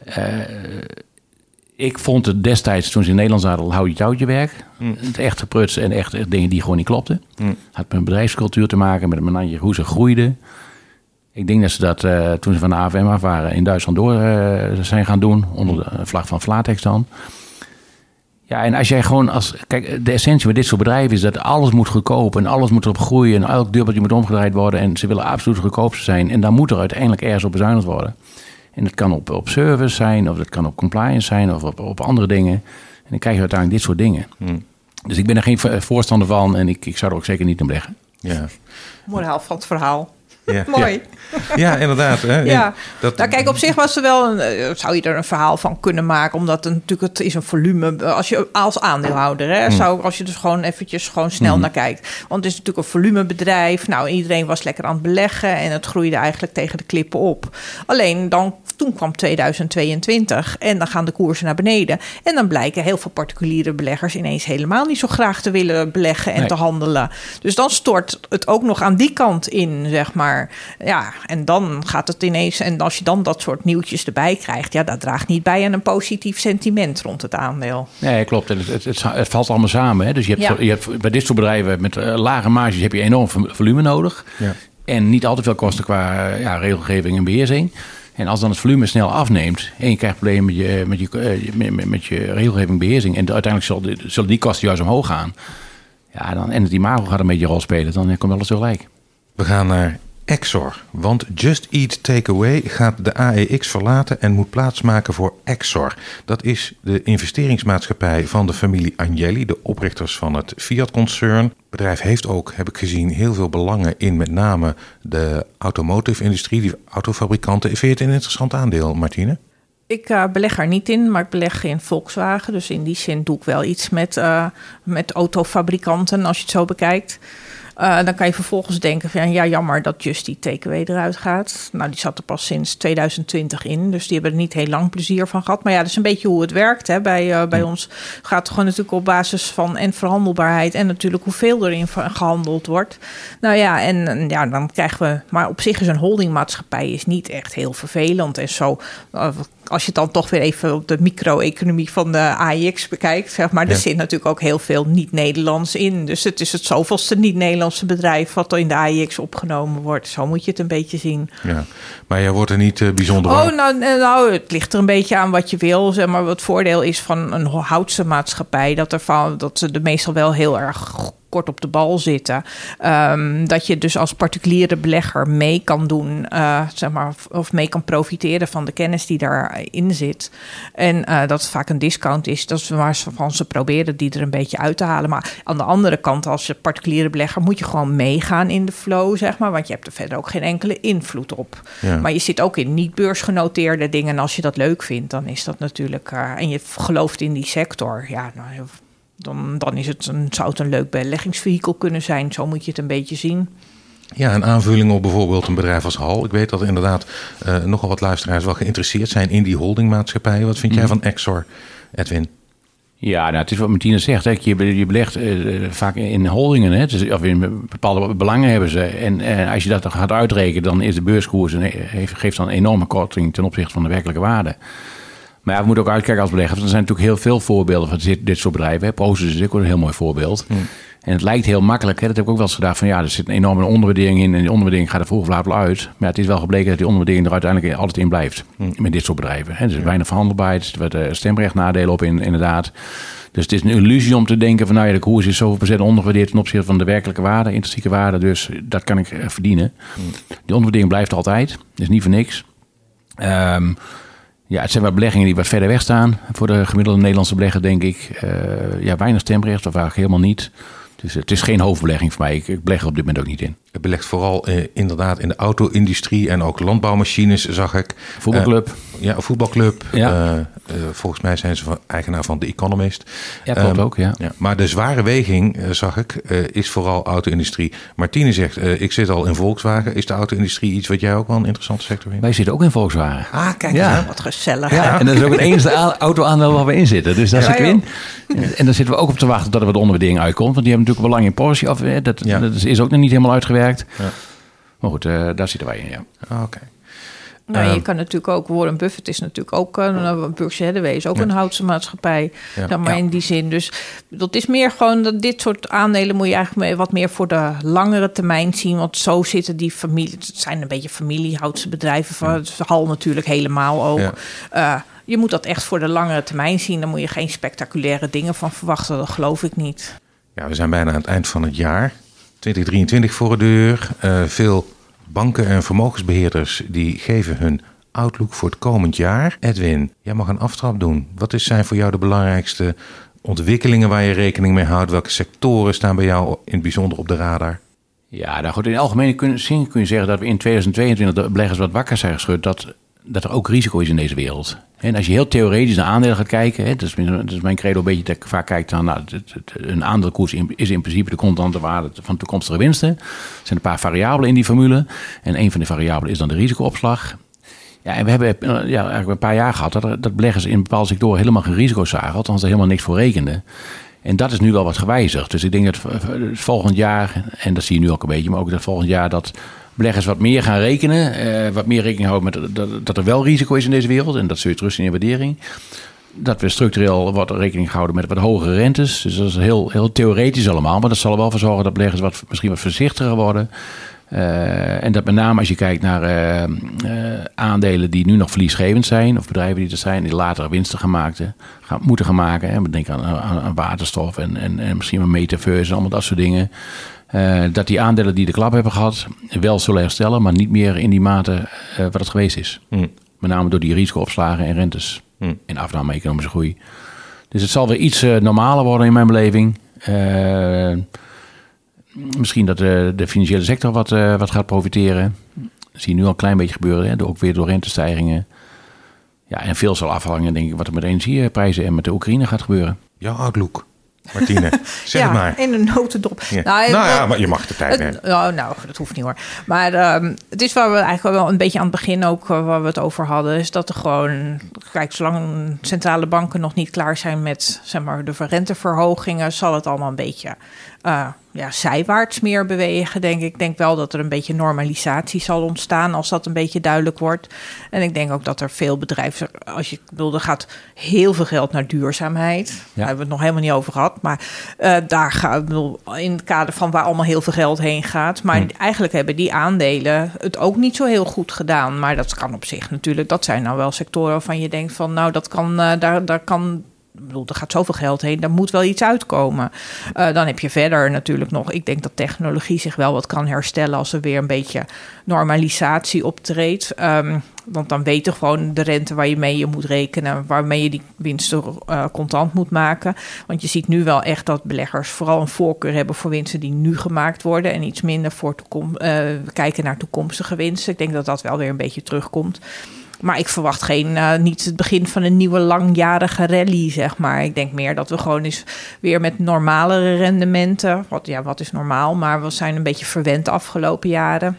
Uh, ik vond het destijds, toen ze in Nederland zaten, al houtje touwtje werk. Mm. Het echt gepruts en echt, dingen die gewoon niet klopten. Mm. Had met een bedrijfscultuur te maken, met een manier hoe ze groeiden. Ik denk dat ze dat uh, toen ze van de AVM af waren in Duitsland door uh, zijn gaan doen. Onder de vlag van Flatex dan. Ja, en als jij gewoon als. Kijk, de essentie met dit soort bedrijven is dat alles moet goedkoop en alles moet erop groeien en elk dubbeltje moet omgedraaid worden. En ze willen absoluut goedkoopste zijn. En dan moet er uiteindelijk ergens op bezuinigd worden. En dat kan op, op service zijn, of dat kan op compliance zijn, of op, op andere dingen. En dan krijg je uiteindelijk dit soort dingen. Hmm. Dus ik ben er geen voorstander van en ik, ik zou er ook zeker niet in beleggen. Ja. Moraal van het verhaal. Ja. Mooi. Ja, inderdaad. Hè. Ja. Dat... Nou, kijk, op zich was er wel een, eh, zou je er een verhaal van kunnen maken, omdat het natuurlijk het is een volume. Als je als aandeelhouder, hè, hmm. zou als je dus gewoon eventjes gewoon snel hmm. naar kijkt, want het is natuurlijk een volumebedrijf. Nou, iedereen was lekker aan het beleggen en het groeide eigenlijk tegen de klippen op. Alleen dan toen kwam 2022 en dan gaan de koersen naar beneden. En dan blijken heel veel particuliere beleggers ineens helemaal niet zo graag te willen beleggen en te handelen. Dus dan stort het ook nog aan die kant in, zeg maar. Ja, en dan gaat het ineens. En als je dan dat soort nieuwtjes erbij krijgt, ja, dat draagt niet bij aan een positief sentiment rond het aandeel. Nee, klopt. Het, het, het, het valt allemaal samen. Hè? Dus je hebt, je hebt bij dit soort bedrijven met uh, lage marges heb je enorm volume nodig. Ja. En niet al te veel kosten qua ja, regelgeving en beheersing. En als dan het volume snel afneemt en je krijgt problemen met je, met je, eh, met, je regelgeving, beheersing. En uiteindelijk zullen die kosten juist omhoog gaan. Ja, dan, en het imago gaat een beetje een rol spelen. Dan komt alles tegelijk. We gaan naar Exor. Want Just Eat Takeaway gaat de AEX verlaten en moet plaatsmaken voor Exor. Dat is de investeringsmaatschappij van de familie Agnelli, de oprichters van het Fiat-concern. Het bedrijf heeft ook, heb ik gezien, heel veel belangen in met name de automotive-industrie, die autofabrikanten. Vind je het een interessant aandeel, Martine? Ik uh, beleg er niet in, maar ik beleg in Volkswagen. Dus in die zin doe ik wel iets met, uh, met autofabrikanten, als je het zo bekijkt. Uh, dan kan je vervolgens denken van ja, jammer dat Just die TKW eruit gaat. Nou, die zat er pas sinds 2020 in, dus die hebben er niet heel lang plezier van gehad. Maar ja, dat is een beetje hoe het werkt. Hè. Bij, uh, bij ons gaat het gewoon natuurlijk op basis van en verhandelbaarheid en natuurlijk hoeveel erin gehandeld wordt. Nou ja, en ja, dan krijgen we. Maar op zich is een holdingmaatschappij is niet echt heel vervelend en zo. Uh, als je het dan toch weer even op de micro-economie van de AIX bekijkt, zeg maar, er zit natuurlijk ook heel veel niet-Nederlands in. Dus het is het zoveelste niet-Nederlandse bedrijf wat in de AIX opgenomen wordt. Zo moet je het een beetje zien. Ja, maar jij wordt er niet uh, bijzonder Oh, nou, nou, het ligt er een beetje aan wat je wil. Zeg maar, wat voordeel is van een houtse maatschappij, dat, er van, dat ze er meestal wel heel erg kort op de bal zitten. Ehm, dat je dus als particuliere belegger mee kan doen, uh, zeg maar, of mee kan profiteren van de kennis die daarin zit. En uh, dat het vaak een discount is. Dat is waarvan ze proberen die er een beetje uit te halen. Maar aan de andere kant, als je particuliere belegger, moet je gewoon meegaan in de flow, zeg maar. Want je hebt er verder ook geen enkele invloed op. Ja. Maar je zit ook in niet beursgenoteerde dingen. En als je dat leuk vindt, dan is dat natuurlijk. Uh, en je gelooft in die sector. Ja, nou, dan, dan is het een, zou het een leuk beleggingsvehikel kunnen zijn. Zo moet je het een beetje zien. Ja, een aanvulling op bijvoorbeeld een bedrijf als Hal. Ik weet dat inderdaad uh, nogal wat luisteraars wel geïnteresseerd zijn in die holdingmaatschappijen. Wat vind jij mhm. van Exor, Edwin? Ja, nou, het is wat Martina zegt. Hè. Je, je belegt uh, vaak in holdingen. Hè. Dus, of in bepaalde belangen hebben ze. En uh, als je dat dan gaat uitrekenen, dan is de beurskoers... Een, heeft, geeft dan een enorme korting ten opzichte van de werkelijke waarde. Maar ja, we moeten ook uitkijken als belegger. Er zijn natuurlijk heel veel voorbeelden van dit, dit soort bedrijven. Proces is ook een heel mooi voorbeeld. En het lijkt heel makkelijk. Hè? Dat heb ik ook wel eens gedacht. Van ja, er zit een enorme onderwaardering in. En die onderwaardering gaat er vroeg of laat wel uit. Maar het is wel gebleken dat die onderwaardering er uiteindelijk altijd in blijft. Met dit soort bedrijven. Hè? Er is weinig verhandelbaarheid. Er wordt stemrecht nadelen op in, inderdaad. Dus het is een illusie om te denken van nou ja, de koers is zoveel procent ondergewaardeerd ten opzichte van de werkelijke waarde, intrinsieke waarde. Dus dat kan ik eh, verdienen. Die onderwaardering blijft altijd. Dat is niet voor niks. Um, ja, het zijn wel beleggingen die wat verder weg staan. Voor de gemiddelde Nederlandse belegger denk ik. Uh, ja, weinig stemrecht of eigenlijk helemaal niet. Dus het is geen hoofdbelegging voor mij. Ik, ik beleg er op dit moment ook niet in. Het belegt vooral eh, inderdaad in de auto-industrie en ook landbouwmachines, zag ik. Voetbalclub. Uh, ja, voetbalclub. Ja. Uh, volgens mij zijn ze van, eigenaar van The Economist. Ja, klopt um, ook, ja. ja. Maar de zware weging, zag ik, is vooral auto-industrie. Martine zegt, ik zit al in Volkswagen. Is de auto-industrie iets wat jij ook wel een interessante sector vindt? Wij zitten ook in Volkswagen. Ah, kijk ja. wat gezellig. Ja, en dat is ook het enige auto-aandeel waar we in zitten. Dus daar zitten we in. En dan zitten we ook op te wachten tot er wat onderwaardering uitkomt. Want die hebben natuurlijk een belang in Porsche. Of, dat, dat is ook nog niet helemaal uitgewerkt. Ja. Maar goed, uh, daar zitten wij in, ja. Ah, oké. Okay. Nou, um, je kan natuurlijk ook, Warren Buffett is natuurlijk ook een uh, Berkshire Hathaway is ook ja. een houtse maatschappij, ja. dan maar ja. in die zin. Dus dat is meer gewoon dat dit soort aandelen moet je eigenlijk wat meer voor de langere termijn zien, want zo zitten die familie, het zijn een beetje familiehoutse bedrijven, van het Hal natuurlijk helemaal ook. Uh, je moet dat echt voor de langere termijn zien. Dan moet je geen spectaculaire dingen van verwachten. Dat geloof ik niet. Ja, we zijn bijna aan het eind van het jaar. 2023 voor de deur. Uh, veel banken en vermogensbeheerders die geven hun outlook voor het komend jaar. Edwin, jij mag een aftrap doen. Wat zijn voor jou de belangrijkste ontwikkelingen waar je rekening mee houdt? Welke sectoren staan bij jou in het bijzonder op de radar? Ja, nou goed, in algemene zin kun je zeggen dat we in 2022 de beleggers wat wakker zijn geschud. Dat dat er ook risico is in deze wereld. En als je heel theoretisch naar aandelen gaat kijken, hè, dat, is, dat is mijn credo een beetje dat ik vaak kijk naar, nou, een aandeelkoers is in principe de constante waarde van toekomstige winsten. Er zijn een paar variabelen in die formule. En een van de variabelen is dan de risicoopslag. Ja, en we hebben eh, ja, eigenlijk een paar jaar gehad dat, dat beleggers in bepaalde sectoren helemaal geen risico's zagen, althans er helemaal niks voor rekenden. En dat is nu wel wat gewijzigd. Dus ik denk dat volgend jaar, en dat zie je nu ook een beetje, maar ook dat volgend jaar dat beleggers wat meer gaan rekenen. Uh, wat meer rekening houden met dat, er wel risico is in deze wereld. En dat zul je terug in waardering. Dat we structureel wat rekening houden met wat hogere rentes. Dus dat is heel, heel theoretisch allemaal. Maar dat zal er wel voor zorgen dat beleggers wat, misschien wat voorzichtiger worden. Uh, en dat met name als je kijkt naar uh, aandelen die nu nog verliesgevend zijn, of bedrijven die er zijn, die later winsten gaan moeten gaan maken. Hè. Denk aan, aan, waterstof en, en, en misschien een metaverse en allemaal dat soort dingen. Uh, dat die aandelen die de klap hebben gehad wel zullen herstellen, maar niet meer in die mate uh, wat het geweest is. Mm. Met name door die risicoopslagen en rentes mm. en afname economische groei. Dus het zal weer iets uh, normaler worden in mijn beleving. misschien dat de, de financiële sector wat, wat gaat profiteren. Dat zie je nu al een klein beetje gebeuren, hè, ook weer door rentestijgingen. Ja, en veel zal afhangen, denk ik, wat er met de energieprijzen en met de Oekraïne gaat gebeuren. Jouw outlook? Martine, zeg ja, maar. in een notendop. Ja. Nou, nou ja, maar je mag de tijd nemen. Nou, nou, dat hoeft niet hoor. Maar um, het is waar we eigenlijk wel een beetje aan het begin ook uh, waar we het over hadden, is dat er gewoon, kijk, zolang centrale banken nog niet klaar zijn met zeg maar, de renteverhogingen, zal het allemaal een beetje uh, ja, zijwaarts meer bewegen, denk ik. Ik denk wel dat er een beetje normalisatie zal ontstaan als dat een beetje duidelijk wordt. En ik denk ook dat er veel bedrijven, als je bedoel, er gaat heel veel geld naar duurzaamheid. Daar hebben we het nog helemaal niet over gehad. Maar uh, daar gaat, bedoel, in het kader van waar allemaal heel veel geld heen gaat. Maar hm. eigenlijk hebben die aandelen het ook niet zo heel goed gedaan. Maar dat kan op zich natuurlijk, dat zijn nou wel sectoren waarvan je denkt van, nou, dat kan, uh, daar, daar kan er gaat zoveel geld heen, daar moet wel iets uitkomen. Uh, dan heb je verder natuurlijk nog, ik denk dat technologie zich wel wat kan herstellen als er weer een beetje normalisatie optreedt. Um, want dan weten gewoon de rente waar je mee je moet rekenen, waarmee je die winsten uh, contant moet maken. Want je ziet nu wel echt dat beleggers vooral een voorkeur hebben voor winsten die nu gemaakt worden en iets minder voor toekom, uh, kijken naar toekomstige winsten. Ik denk dat dat wel weer een beetje terugkomt. Maar ik verwacht geen, uh, niet het begin van een nieuwe langjarige rally, zeg maar. Ik denk meer dat we gewoon eens weer met normalere rendementen. Wat, ja, wat is normaal? Maar we zijn een beetje verwend de afgelopen jaren.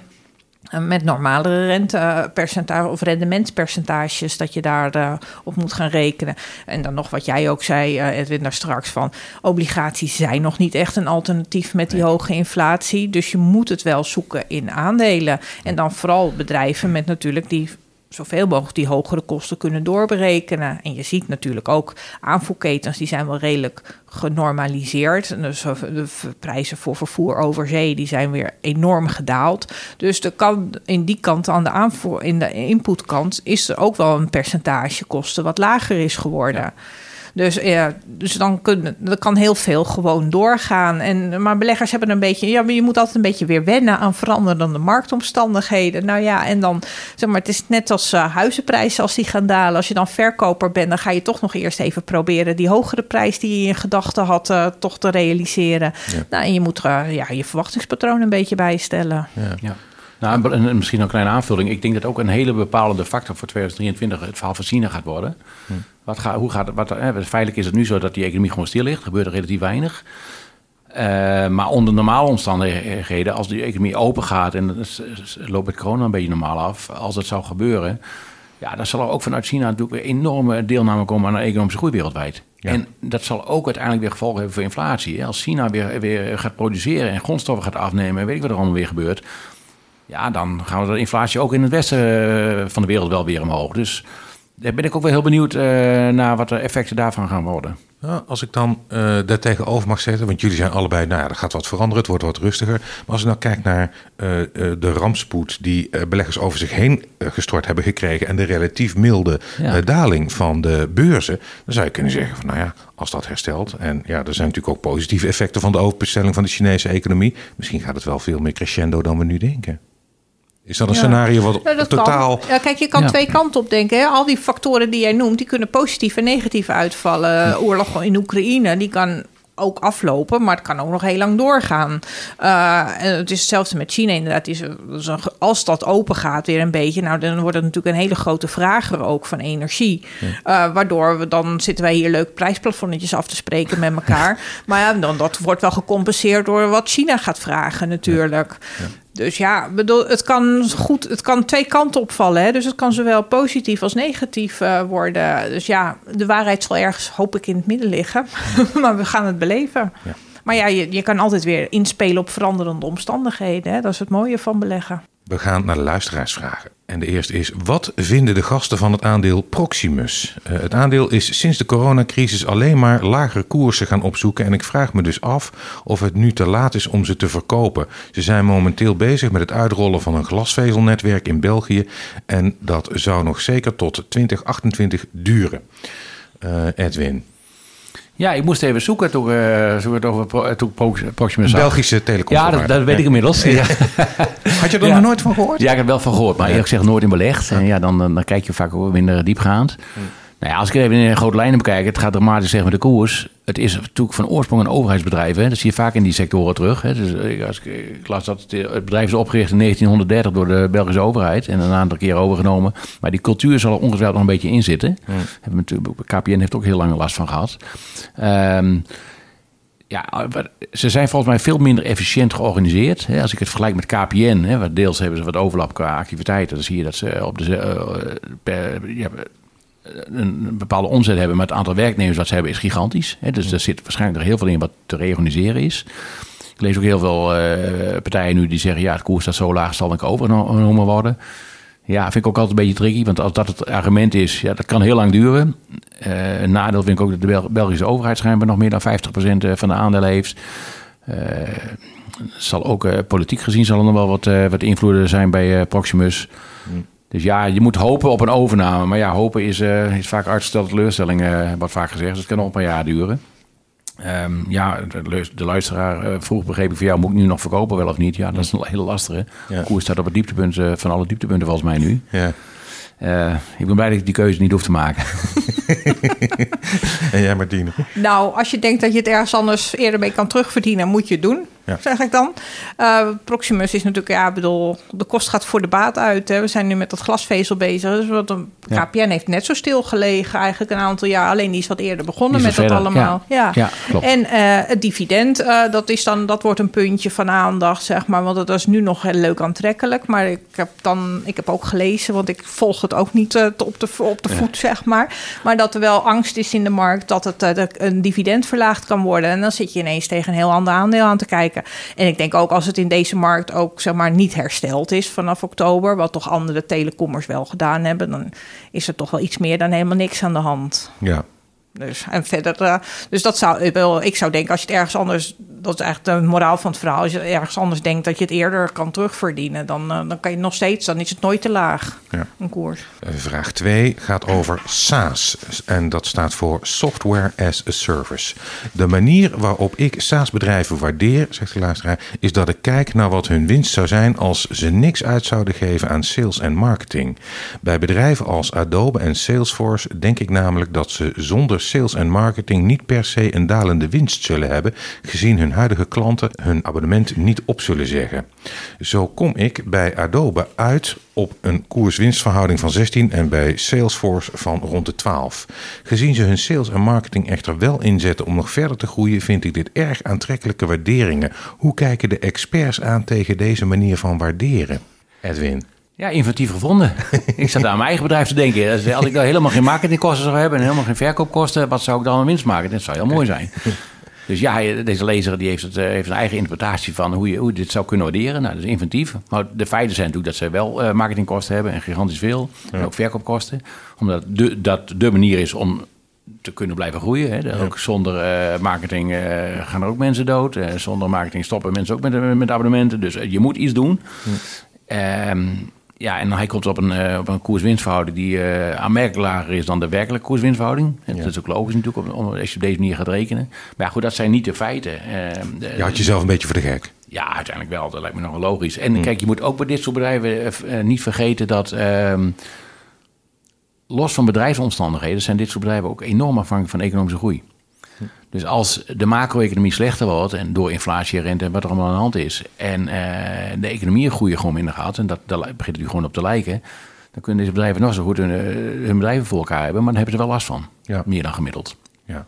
Uh, met normalere rentepercentage of rendementspercentages, dat je daar uh, op moet gaan rekenen. En dan nog wat jij ook zei, Edwin, daar straks van. Obligaties zijn nog niet echt een alternatief met die nee. hoge inflatie. Dus je moet het wel zoeken in aandelen. En dan vooral bedrijven met natuurlijk die zoveel mogelijk die hogere kosten kunnen doorberekenen. En je ziet natuurlijk ook aanvoerketens, die zijn wel redelijk genormaliseerd. Dus de prijzen voor vervoer over zee, die zijn weer enorm gedaald. Dus er kan in die kant, aan de aanvoer, in de inputkant, is er ook wel een percentage kosten wat lager is geworden. Dus, ja, dus dan, kun, dan kan heel veel gewoon doorgaan. En, maar beleggers hebben een beetje... Ja, maar je moet altijd een beetje weer wennen aan veranderende marktomstandigheden. Nou ja, en dan... Zeg maar, het is net als uh, huizenprijzen als die gaan dalen. Als je dan verkoper bent, dan ga je toch nog eerst even proberen... die hogere prijs die je in gedachten had, uh, toch te realiseren. Ja. Nou, en je moet uh, ja, je verwachtingspatroon een beetje bijstellen. Ja. ja. Nou, en, en misschien nog een kleine aanvulling. Ik denk dat ook een hele bepalende factor voor 2023 het verhaal van China gaat worden. Hm. Wat ga, hoe gaat het? Wat, eh, feitelijk is het nu zo dat die economie gewoon stil ligt. Er gebeurt er relatief weinig. Uh, maar onder normale omstandigheden, als die economie open gaat en het loopt het corona een beetje normaal af, als dat zou gebeuren, ja, dan zal er ook vanuit China natuurlijk weer enorme deelname komen aan de economische groei wereldwijd. Ja. En dat zal ook uiteindelijk weer gevolgen hebben voor inflatie. Als China weer, weer gaat produceren en grondstoffen gaat afnemen, en weet ik wat er allemaal weer gebeurt, ja, dan gaan we de inflatie ook in het westen eh, van de wereld wel weer omhoog. Dus daar ben ik ook wel heel benieuwd uh, naar wat de effecten daarvan gaan worden. Als ik dan uh, daar tegenover mag zetten, want jullie zijn allebei, nou ja, er gaat wat veranderen, het wordt wat rustiger. Maar als ik nou kijk naar uh, uh, de rampspoed die beleggers over zich heen gestort hebben gekregen en de relatief milde ja. daling van de beurzen, dan zou je kunnen zeggen van, nou ja, als dat herstelt. En ja, er zijn natuurlijk ook positieve effecten van de openstelling van de Chinese economie. Misschien gaat het wel veel meer crescendo dan we nu denken. Is dat een ja. scenario wat ja, totaal... Kan. Ja, kijk, je kan ja. twee kanten op denken. Hè? Al die factoren die jij noemt, die kunnen positief en negatief uitvallen. Oorlog in Oekraïne, die kan ook aflopen, maar het kan ook nog heel lang doorgaan. Uh, en het is hetzelfde met China inderdaad. Is, is een, als dat open gaat weer een beetje, nou dan wordt het natuurlijk een hele grote vrager ook van energie. Ja. Uh, waardoor we dan zitten wij hier leuk prijsplafonnetjes af te spreken met elkaar. maar ja, dan dat wordt wel gecompenseerd door wat China gaat vragen natuurlijk. Ja. Dus ja, bedoel, het kan goed, het kan twee kanten opvallen. Hè? Dus het kan zowel positief als negatief uh, worden. Dus ja, de waarheid zal ergens, hoop ik, in het midden liggen. maar we gaan het beleven. Ja. Maar ja, je, je kan altijd weer inspelen op veranderende omstandigheden. Hè? Dat is het mooie van beleggen. We gaan naar de luisteraarsvragen. En de eerste is: wat vinden de gasten van het aandeel Proximus? Uh, het aandeel is sinds de coronacrisis alleen maar lagere koersen gaan opzoeken. En ik vraag me dus af of het nu te laat is om ze te verkopen. Ze zijn momenteel bezig met het uitrollen van een glasvezelnetwerk in België. En dat zou nog zeker tot 2028 duren. Uh, Edwin. Ja, ik moest even zoeken toen, uh, toen het over Proximus. Belgische telecom. Ja, dat, dat weet ik inmiddels. Ja. Had je er ja. nog nooit van gehoord? Ja, ik heb er wel van gehoord, maar eerlijk gezegd nooit in belegd. En ja, dan, dan kijk je vaak ook minder diepgaand. Nou ja, als ik even in grote lijnen bekijk, het gaat dramatisch zeg met de koers. Het is natuurlijk van oorsprong een overheidsbedrijf. Hè? Dat zie je vaak in die sectoren terug. Hè? Dus als ik, ik las dat het, het, bedrijf is opgericht in 1930 door de Belgische overheid. En een aantal keer overgenomen. Maar die cultuur zal er ongetwijfeld nog een beetje in zitten. Ja. KPN heeft ook heel lang last van gehad. Um, ja, ze zijn volgens mij veel minder efficiënt georganiseerd. Als ik het vergelijk met KPN, hè, deels hebben ze wat overlap qua activiteiten. Dan zie je dat ze op de, per, ja, een bepaalde omzet hebben, maar het aantal werknemers wat ze hebben is gigantisch. Dus er zit waarschijnlijk heel veel in wat te reorganiseren is. Ik lees ook heel veel partijen nu die zeggen: ja, het koers staat zo laag, zal ik overgenomen worden. Ja, vind ik ook altijd een beetje tricky, want als dat het argument is, ja, dat kan heel lang duren. Uh, een nadeel vind ik ook dat de Bel Belgische overheid schijnbaar nog meer dan 50% van de aandelen heeft. Uh, zal ook politiek gezien zal er nog wel wat, wat invloeden zijn bij Proximus. Mm. Dus ja, je moet hopen op een overname. Maar ja, hopen is, is vaak uitgestelde teleurstelling, wordt vaak gezegd. Dus het kan nog een paar jaar duren. Um, ja, de, de luisteraar uh, vroeg, begreep ik van jou, moet ik nu nog verkopen, wel of niet? Ja, dat is een hele lastige. Ja. De koers staat op het dieptepunt van alle dieptepunten volgens mij nu. Ja. Uh, ik ben blij dat ik die keuze niet hoef te maken. en jij Martine? Nou, als je denkt dat je het ergens anders eerder mee kan terugverdienen, moet je het doen ja. zeg ik dan. Uh, Proximus is natuurlijk, ja, bedoel, de kost gaat voor de baat uit. Hè. We zijn nu met dat glasvezel bezig. Dus wat een, KPN heeft net zo stil gelegen eigenlijk een aantal jaar. Alleen die is wat eerder begonnen met dat allemaal. Ja, ja. klopt. En uh, het dividend, uh, dat, is dan, dat wordt een puntje van aandacht, zeg maar. Want dat is nu nog heel leuk aantrekkelijk. Maar ik heb dan, ik heb ook gelezen, want ik volg het ook niet op de, op de voet, zeg maar. Maar dat er wel angst is in de markt dat het een dividend verlaagd kan worden. En dan zit je ineens tegen een heel ander aandeel aan te kijken. En ik denk ook als het in deze markt ook zeg maar niet hersteld is vanaf oktober, wat toch andere telecommers wel gedaan hebben, dan is er toch wel iets meer dan helemaal niks aan de hand. Ja. Dus, en verder, uh, dus dat zou, ik zou denken, als je het ergens anders, dat is eigenlijk de moraal van het verhaal, als je ergens anders denkt dat je het eerder kan terugverdienen, dan, uh, dan kan je nog steeds, dan is het nooit te laag, ja. een koers. Eh, vraag 2 gaat over SaaS en dat staat voor Software as a Service. De manier waarop ik SaaS-bedrijven waardeer, zegt de luisteraar, is dat ik kijk naar wat hun winst zou zijn als ze niks uit zouden geven aan sales en marketing. Bij bedrijven als Adobe en Salesforce denk ik namelijk dat ze zonder sales en marketing niet per se een dalende winst zullen hebben, gezien hun huidige klanten hun abonnement niet op zullen zeggen. Zo kom ik bij Adobe uit op een koers-winstverhouding van 16 en bij Salesforce van rond de 12. Gezien ze hun sales en marketing echter wel inzetten om nog verder te groeien, vind ik dit erg aantrekkelijke waarderingen. Hoe kijken de experts aan tegen deze manier van waarderen? Edwin. Ja, inventief gevonden. ik zat aan mijn eigen bedrijf te denken. Als ik dan helemaal geen marketingkosten zou hebben en helemaal geen verkoopkosten, wat zou ik dan winst maken? Dat zou heel mooi zijn. Dus ja, deze lezer die heeft, het, eh, heeft een eigen interpretatie van hoe je, hoe dit zou kunnen waarderen. Nou, dat is inventief. Maar de feiten zijn natuurlijk dat ze wel uh, marketingkosten hebben en gigantisch veel. En ook verkoopkosten. Omdat de, dat de manier is om te kunnen blijven groeien. Hè. Ook zonder uh, marketing gaan er ook mensen dood. zonder marketing stoppen mensen ook met, met abonnementen. Dus je moet iets doen. Ehm, ja, en hij komt op een, uh, op een koers-winstverhouding die uh, aanmerkelijk lager is dan de werkelijke koers-winstverhouding. Ja. Dat is ook logisch natuurlijk, om, als je op deze manier gaat rekenen. Maar ja, goed, dat zijn niet de feiten. Uh, je had jezelf een beetje voor de gek. Ja, uiteindelijk wel. Dat lijkt me nogal logisch. En hm. kijk, je moet ook bij dit soort bedrijven niet vergeten dat... Ehm, los van bedrijfsomstandigheden zijn dit soort bedrijven ook enorm afhankelijk van economische groei. Dus als de macro-economie slechter wordt en door inflatie, rente en wat er allemaal aan de hand is, en uh, de economie groeien gewoon minder gaat, en dat, daar begint nu gewoon op te lijken, dan kunnen deze bedrijven nog zo goed hun, eh, hun bedrijven voor elkaar hebben, maar dan hebben ze wel last van. Ja. Meer dan gemiddeld. Ja.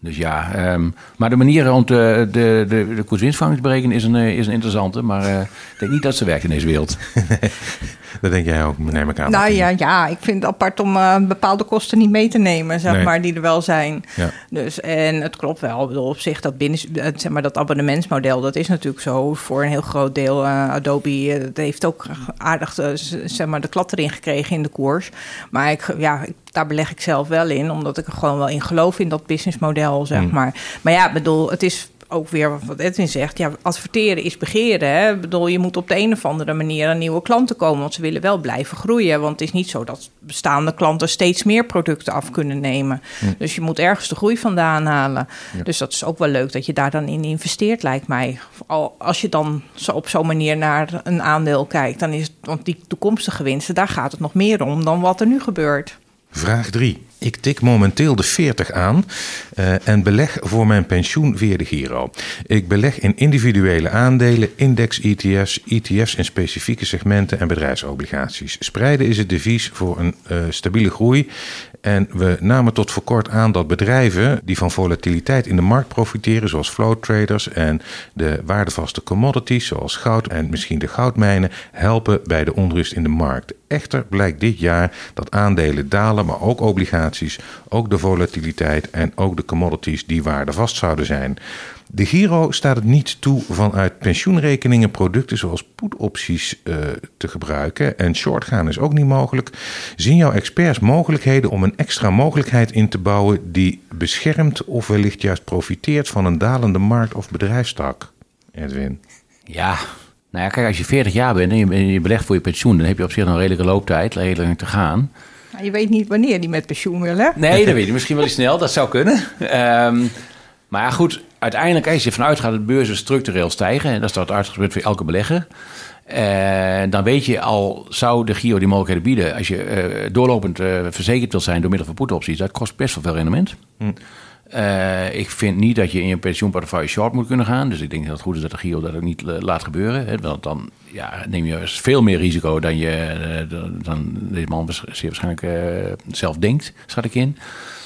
Dus ja, um, maar de manier om de, de, de, de koerswinstverhouding te berekenen is een, eh, is een interessante. Maar uh, ik denk niet dat ze werkt in deze wereld. dat denk jij ook, neem ik aan. Nou ja, ja, ik vind het apart om uh, bepaalde kosten niet mee te nemen, zeg maar, die er wel zijn. Ja. Dus, en het klopt wel, ik bedoel, op zich dat, binnen, zeg maar, dat abonnementsmodel, dat is natuurlijk zo voor een heel groot deel. Uh, Adobe dat heeft ook aardig zeg maar, de klad erin gekregen in de koers. Maar ik, ja, ik daar beleg ik zelf wel in, omdat ik er gewoon wel in geloof in dat businessmodel, zeg mm. maar. Maar ja, bedoel, het is ook weer wat Edwin zegt, ja, adverteren is begeren. Hè? Ik bedoel, je moet op de een of andere manier aan nieuwe klanten komen, want ze willen wel blijven groeien. Want het is niet zo dat bestaande klanten steeds meer producten af kunnen nemen. Mm. Dus je moet ergens de groei vandaan halen. Dus dat is ook wel leuk dat je daar dan in investeert, lijkt mij. Al als je dan zo op zo'n manier naar een aandeel kijkt, dan is het, want die toekomstige winsten, daar gaat het nog meer om dan wat er nu gebeurt. Vraag 3. Ik tik momenteel de 40 aan uh, en beleg voor mijn pensioen via de Giro. Ik beleg in individuele aandelen, index-ETF's, ETF's in specifieke segmenten en bedrijfsobligaties. Spreiden is het devies voor een uh, stabiele groei. En we namen tot voor kort aan dat bedrijven die van volatiliteit in de markt profiteren, zoals flow traders en de waardevaste commodities, zoals goud en misschien de goudmijnen, helpen bij de onrust in de markt. Echter blijkt dit jaar dat aandelen dalen, maar ook obligaties, ook de volatiliteit en ook de commodities die waardevast zouden zijn. De Giro staat het niet toe vanuit pensioenrekeningen producten zoals put-opties uh, te gebruiken. En shortgaan is ook niet mogelijk. Zien jouw experts mogelijkheden om een extra mogelijkheid in te bouwen die beschermt of wellicht juist profiteert van een dalende markt of bedrijfstak? Edwin. Ja, Nou ja, kijk, als je 40 jaar bent en je, je belegt voor je pensioen, dan heb je op zich nog een redelijke looptijd, redelijk te gaan. Nou, je weet niet wanneer die met pensioen wil, hè? Nee, dat weet je misschien wel eens snel, dat zou kunnen. Ehm, maar ja, goed, uiteindelijk, als je vanuit gaat dat beurzen structureel stijgen, en dat is wat uitgebeurd voor elke belegger, uh, dan weet je al, zou de Giro die mogelijkheden bieden, als je uh, doorlopend uh, verzekerd wil zijn door middel van put-opties, dat kost best wel veel rendement. Hm. Ik vind niet dat je in je pensioenportefeuille short moet kunnen gaan. Dus ik denk dat het goed is dat de Giro dat ook niet laat gebeuren. Hè, want dan ja, neem je veel meer risico dan, je, dan deze man zeer waarschijnlijk zelf denkt, schat ik in.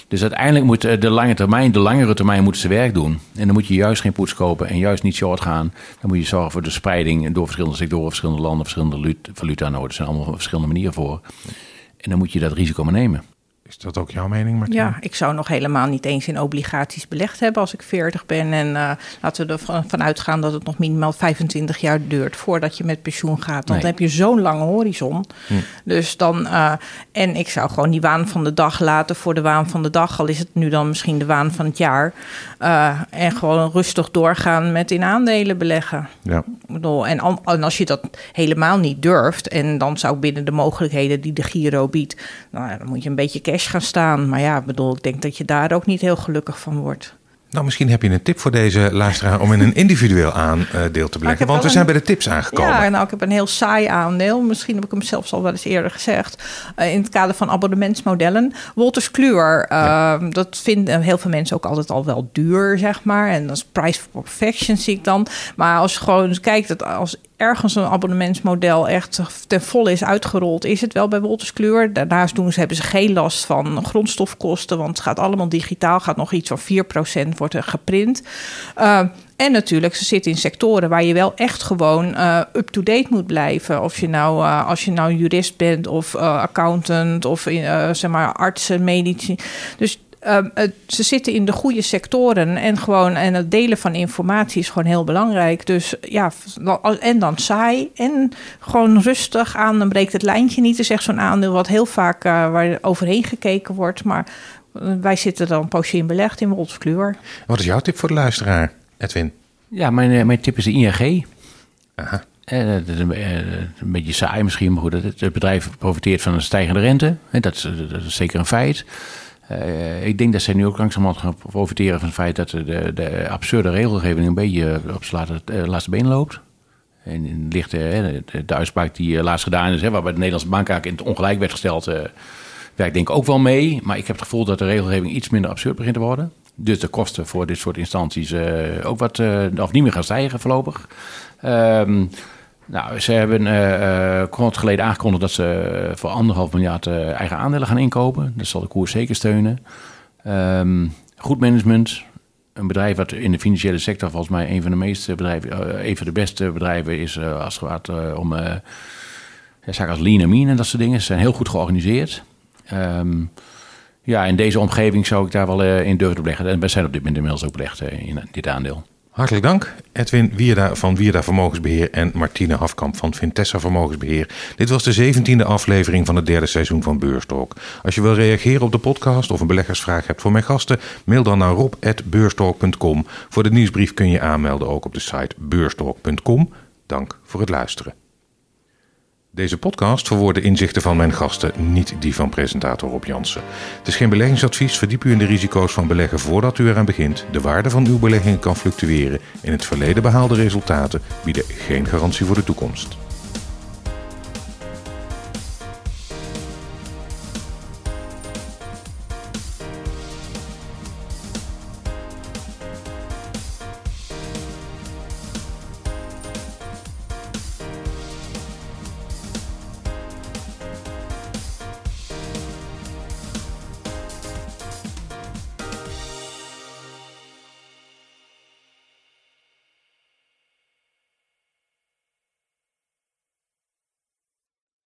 Dus uiteindelijk moet de lange termijn, de langere termijn moet zijn werk doen. En dan moet je juist geen poets kopen en juist niet short gaan. Dan moet je zorgen voor de spreiding door verschillende sectoren, verschillende landen, verschillende valuta nodig. Er zijn allemaal verschillende manieren voor. En dan moet je dat risico maar nemen. Is dat ook jouw mening, Martien? Ja, ik zou nog helemaal niet eens in obligaties belegd hebben als ik 40 ben. En uh, laten we ervan uitgaan dat het nog minimaal 25 jaar duurt voordat je met pensioen gaat. Dan heb je zo'n lange horizon. Hm. Dus dan, uh, en ik zou gewoon die waan van de dag laten voor de waan van de dag. Al is het nu dan misschien de waan van het jaar. Uh, en gewoon rustig doorgaan met in aandelen beleggen. Ja. Bedoel, en, en als je dat helemaal niet durft, en dan zou binnen de mogelijkheden die de Giro biedt, nou, dan moet je een beetje cash gaan staan. Maar ja, bedoel, ik denk dat je daar ook niet heel gelukkig van wordt. Nou, misschien heb je een tip voor deze luisteraar om in een individueel aandeel te beleggen. Want we zijn bij de tips aangekomen. Ja, nou, ik heb een heel saai aandeel. Misschien heb ik hem zelfs al wel eens eerder gezegd. Uh, in het kader van abonnementsmodellen. Wolters Kluwer, uh, dat vinden heel veel mensen ook altijd al wel duur, zeg maar. En dat is price for perfection, zie ik dan. Maar als je gewoon kijkt, dat als ergens een abonnementsmodel echt ten volle is uitgerold, is het wel bij Wolters Kluwer. Daarnaast doen ze, hebben ze geen last van grondstofkosten, want het gaat allemaal digitaal, gaat nog iets van 4% worden geprint. Uh, en natuurlijk, ze zitten in sectoren waar je wel echt gewoon uh, up-to-date moet blijven. Of je nou, uh, als je nou jurist bent of accountant of zeg maar artsen, medici. Dus uh, ze zitten in de goede sectoren en gewoon en het delen van informatie is gewoon heel belangrijk. Dus ja, en dan saai en gewoon rustig aan, dan breekt het lijntje niet. Is echt zo'n aandeel wat heel vaak uh, waar overheen gekeken wordt. Maar uh, wij zitten dan een poosje in belegd in Wolfskleur. Wat is jouw tip voor de luisteraar, Edwin? Ja, mijn, mijn tip is de ING. Aha. Dat is een, een, beetje saai misschien, maar goed, het, het bedrijf profiteert van een stijgende rente. Dat is, dat is zeker een feit. Uh, ik denk dat zij nu ook langzamerhand gaan profiteren van het feit dat de, de absurde regelgeving een beetje op zijn laatste, uh, laatste been loopt. En in ligt de, de, uitspraak die laatst gedaan is, hè, waarbij de Nederlandse bank in het ongelijk werd gesteld, uh, werkt denk ik ook wel mee. Maar ik heb het gevoel dat de regelgeving iets minder absurd begint te worden. Dus de kosten voor dit soort instanties ook wat, of niet meer gaan stijgen voorlopig. Ehm, nou, ze hebben uh, kort geleden aangekondigd dat ze voor anderhalf miljard eigen aandelen gaan inkopen. Dat zal de koers zeker steunen. Um, goed management. Een bedrijf wat in de financiële sector volgens mij een van de meeste bedrijven, uh, een van de beste bedrijven is als het gaat om zaken als lean en mean en dat soort dingen. Ze zijn heel goed georganiseerd. Um, ja, in deze omgeving zou ik daar wel in durven te beleggen. En wij zijn op dit moment inmiddels ook belegd in dit aandeel. Hartelijk dank, Edwin Wierda van Wierda Vermogensbeheer en Martine Hafkamp van Vintessa Vermogensbeheer. Dit was de zeventiende aflevering van het derde seizoen van Beurstalk. Als je wil reageren op de podcast of een beleggersvraag hebt voor mijn gasten, mail dan naar rob.beurstalk.com. Voor de nieuwsbrief kun je aanmelden ook op de site beurstalk.com. Dank voor het luisteren. Deze podcast verwoordt de inzichten van mijn gasten, niet die van presentator Rob Jansen. Het is geen beleggingsadvies, verdiep u in de risico's van beleggen voordat u eraan begint. De waarde van uw beleggingen kan fluctueren. In het verleden behaalde resultaten bieden geen garantie voor de toekomst.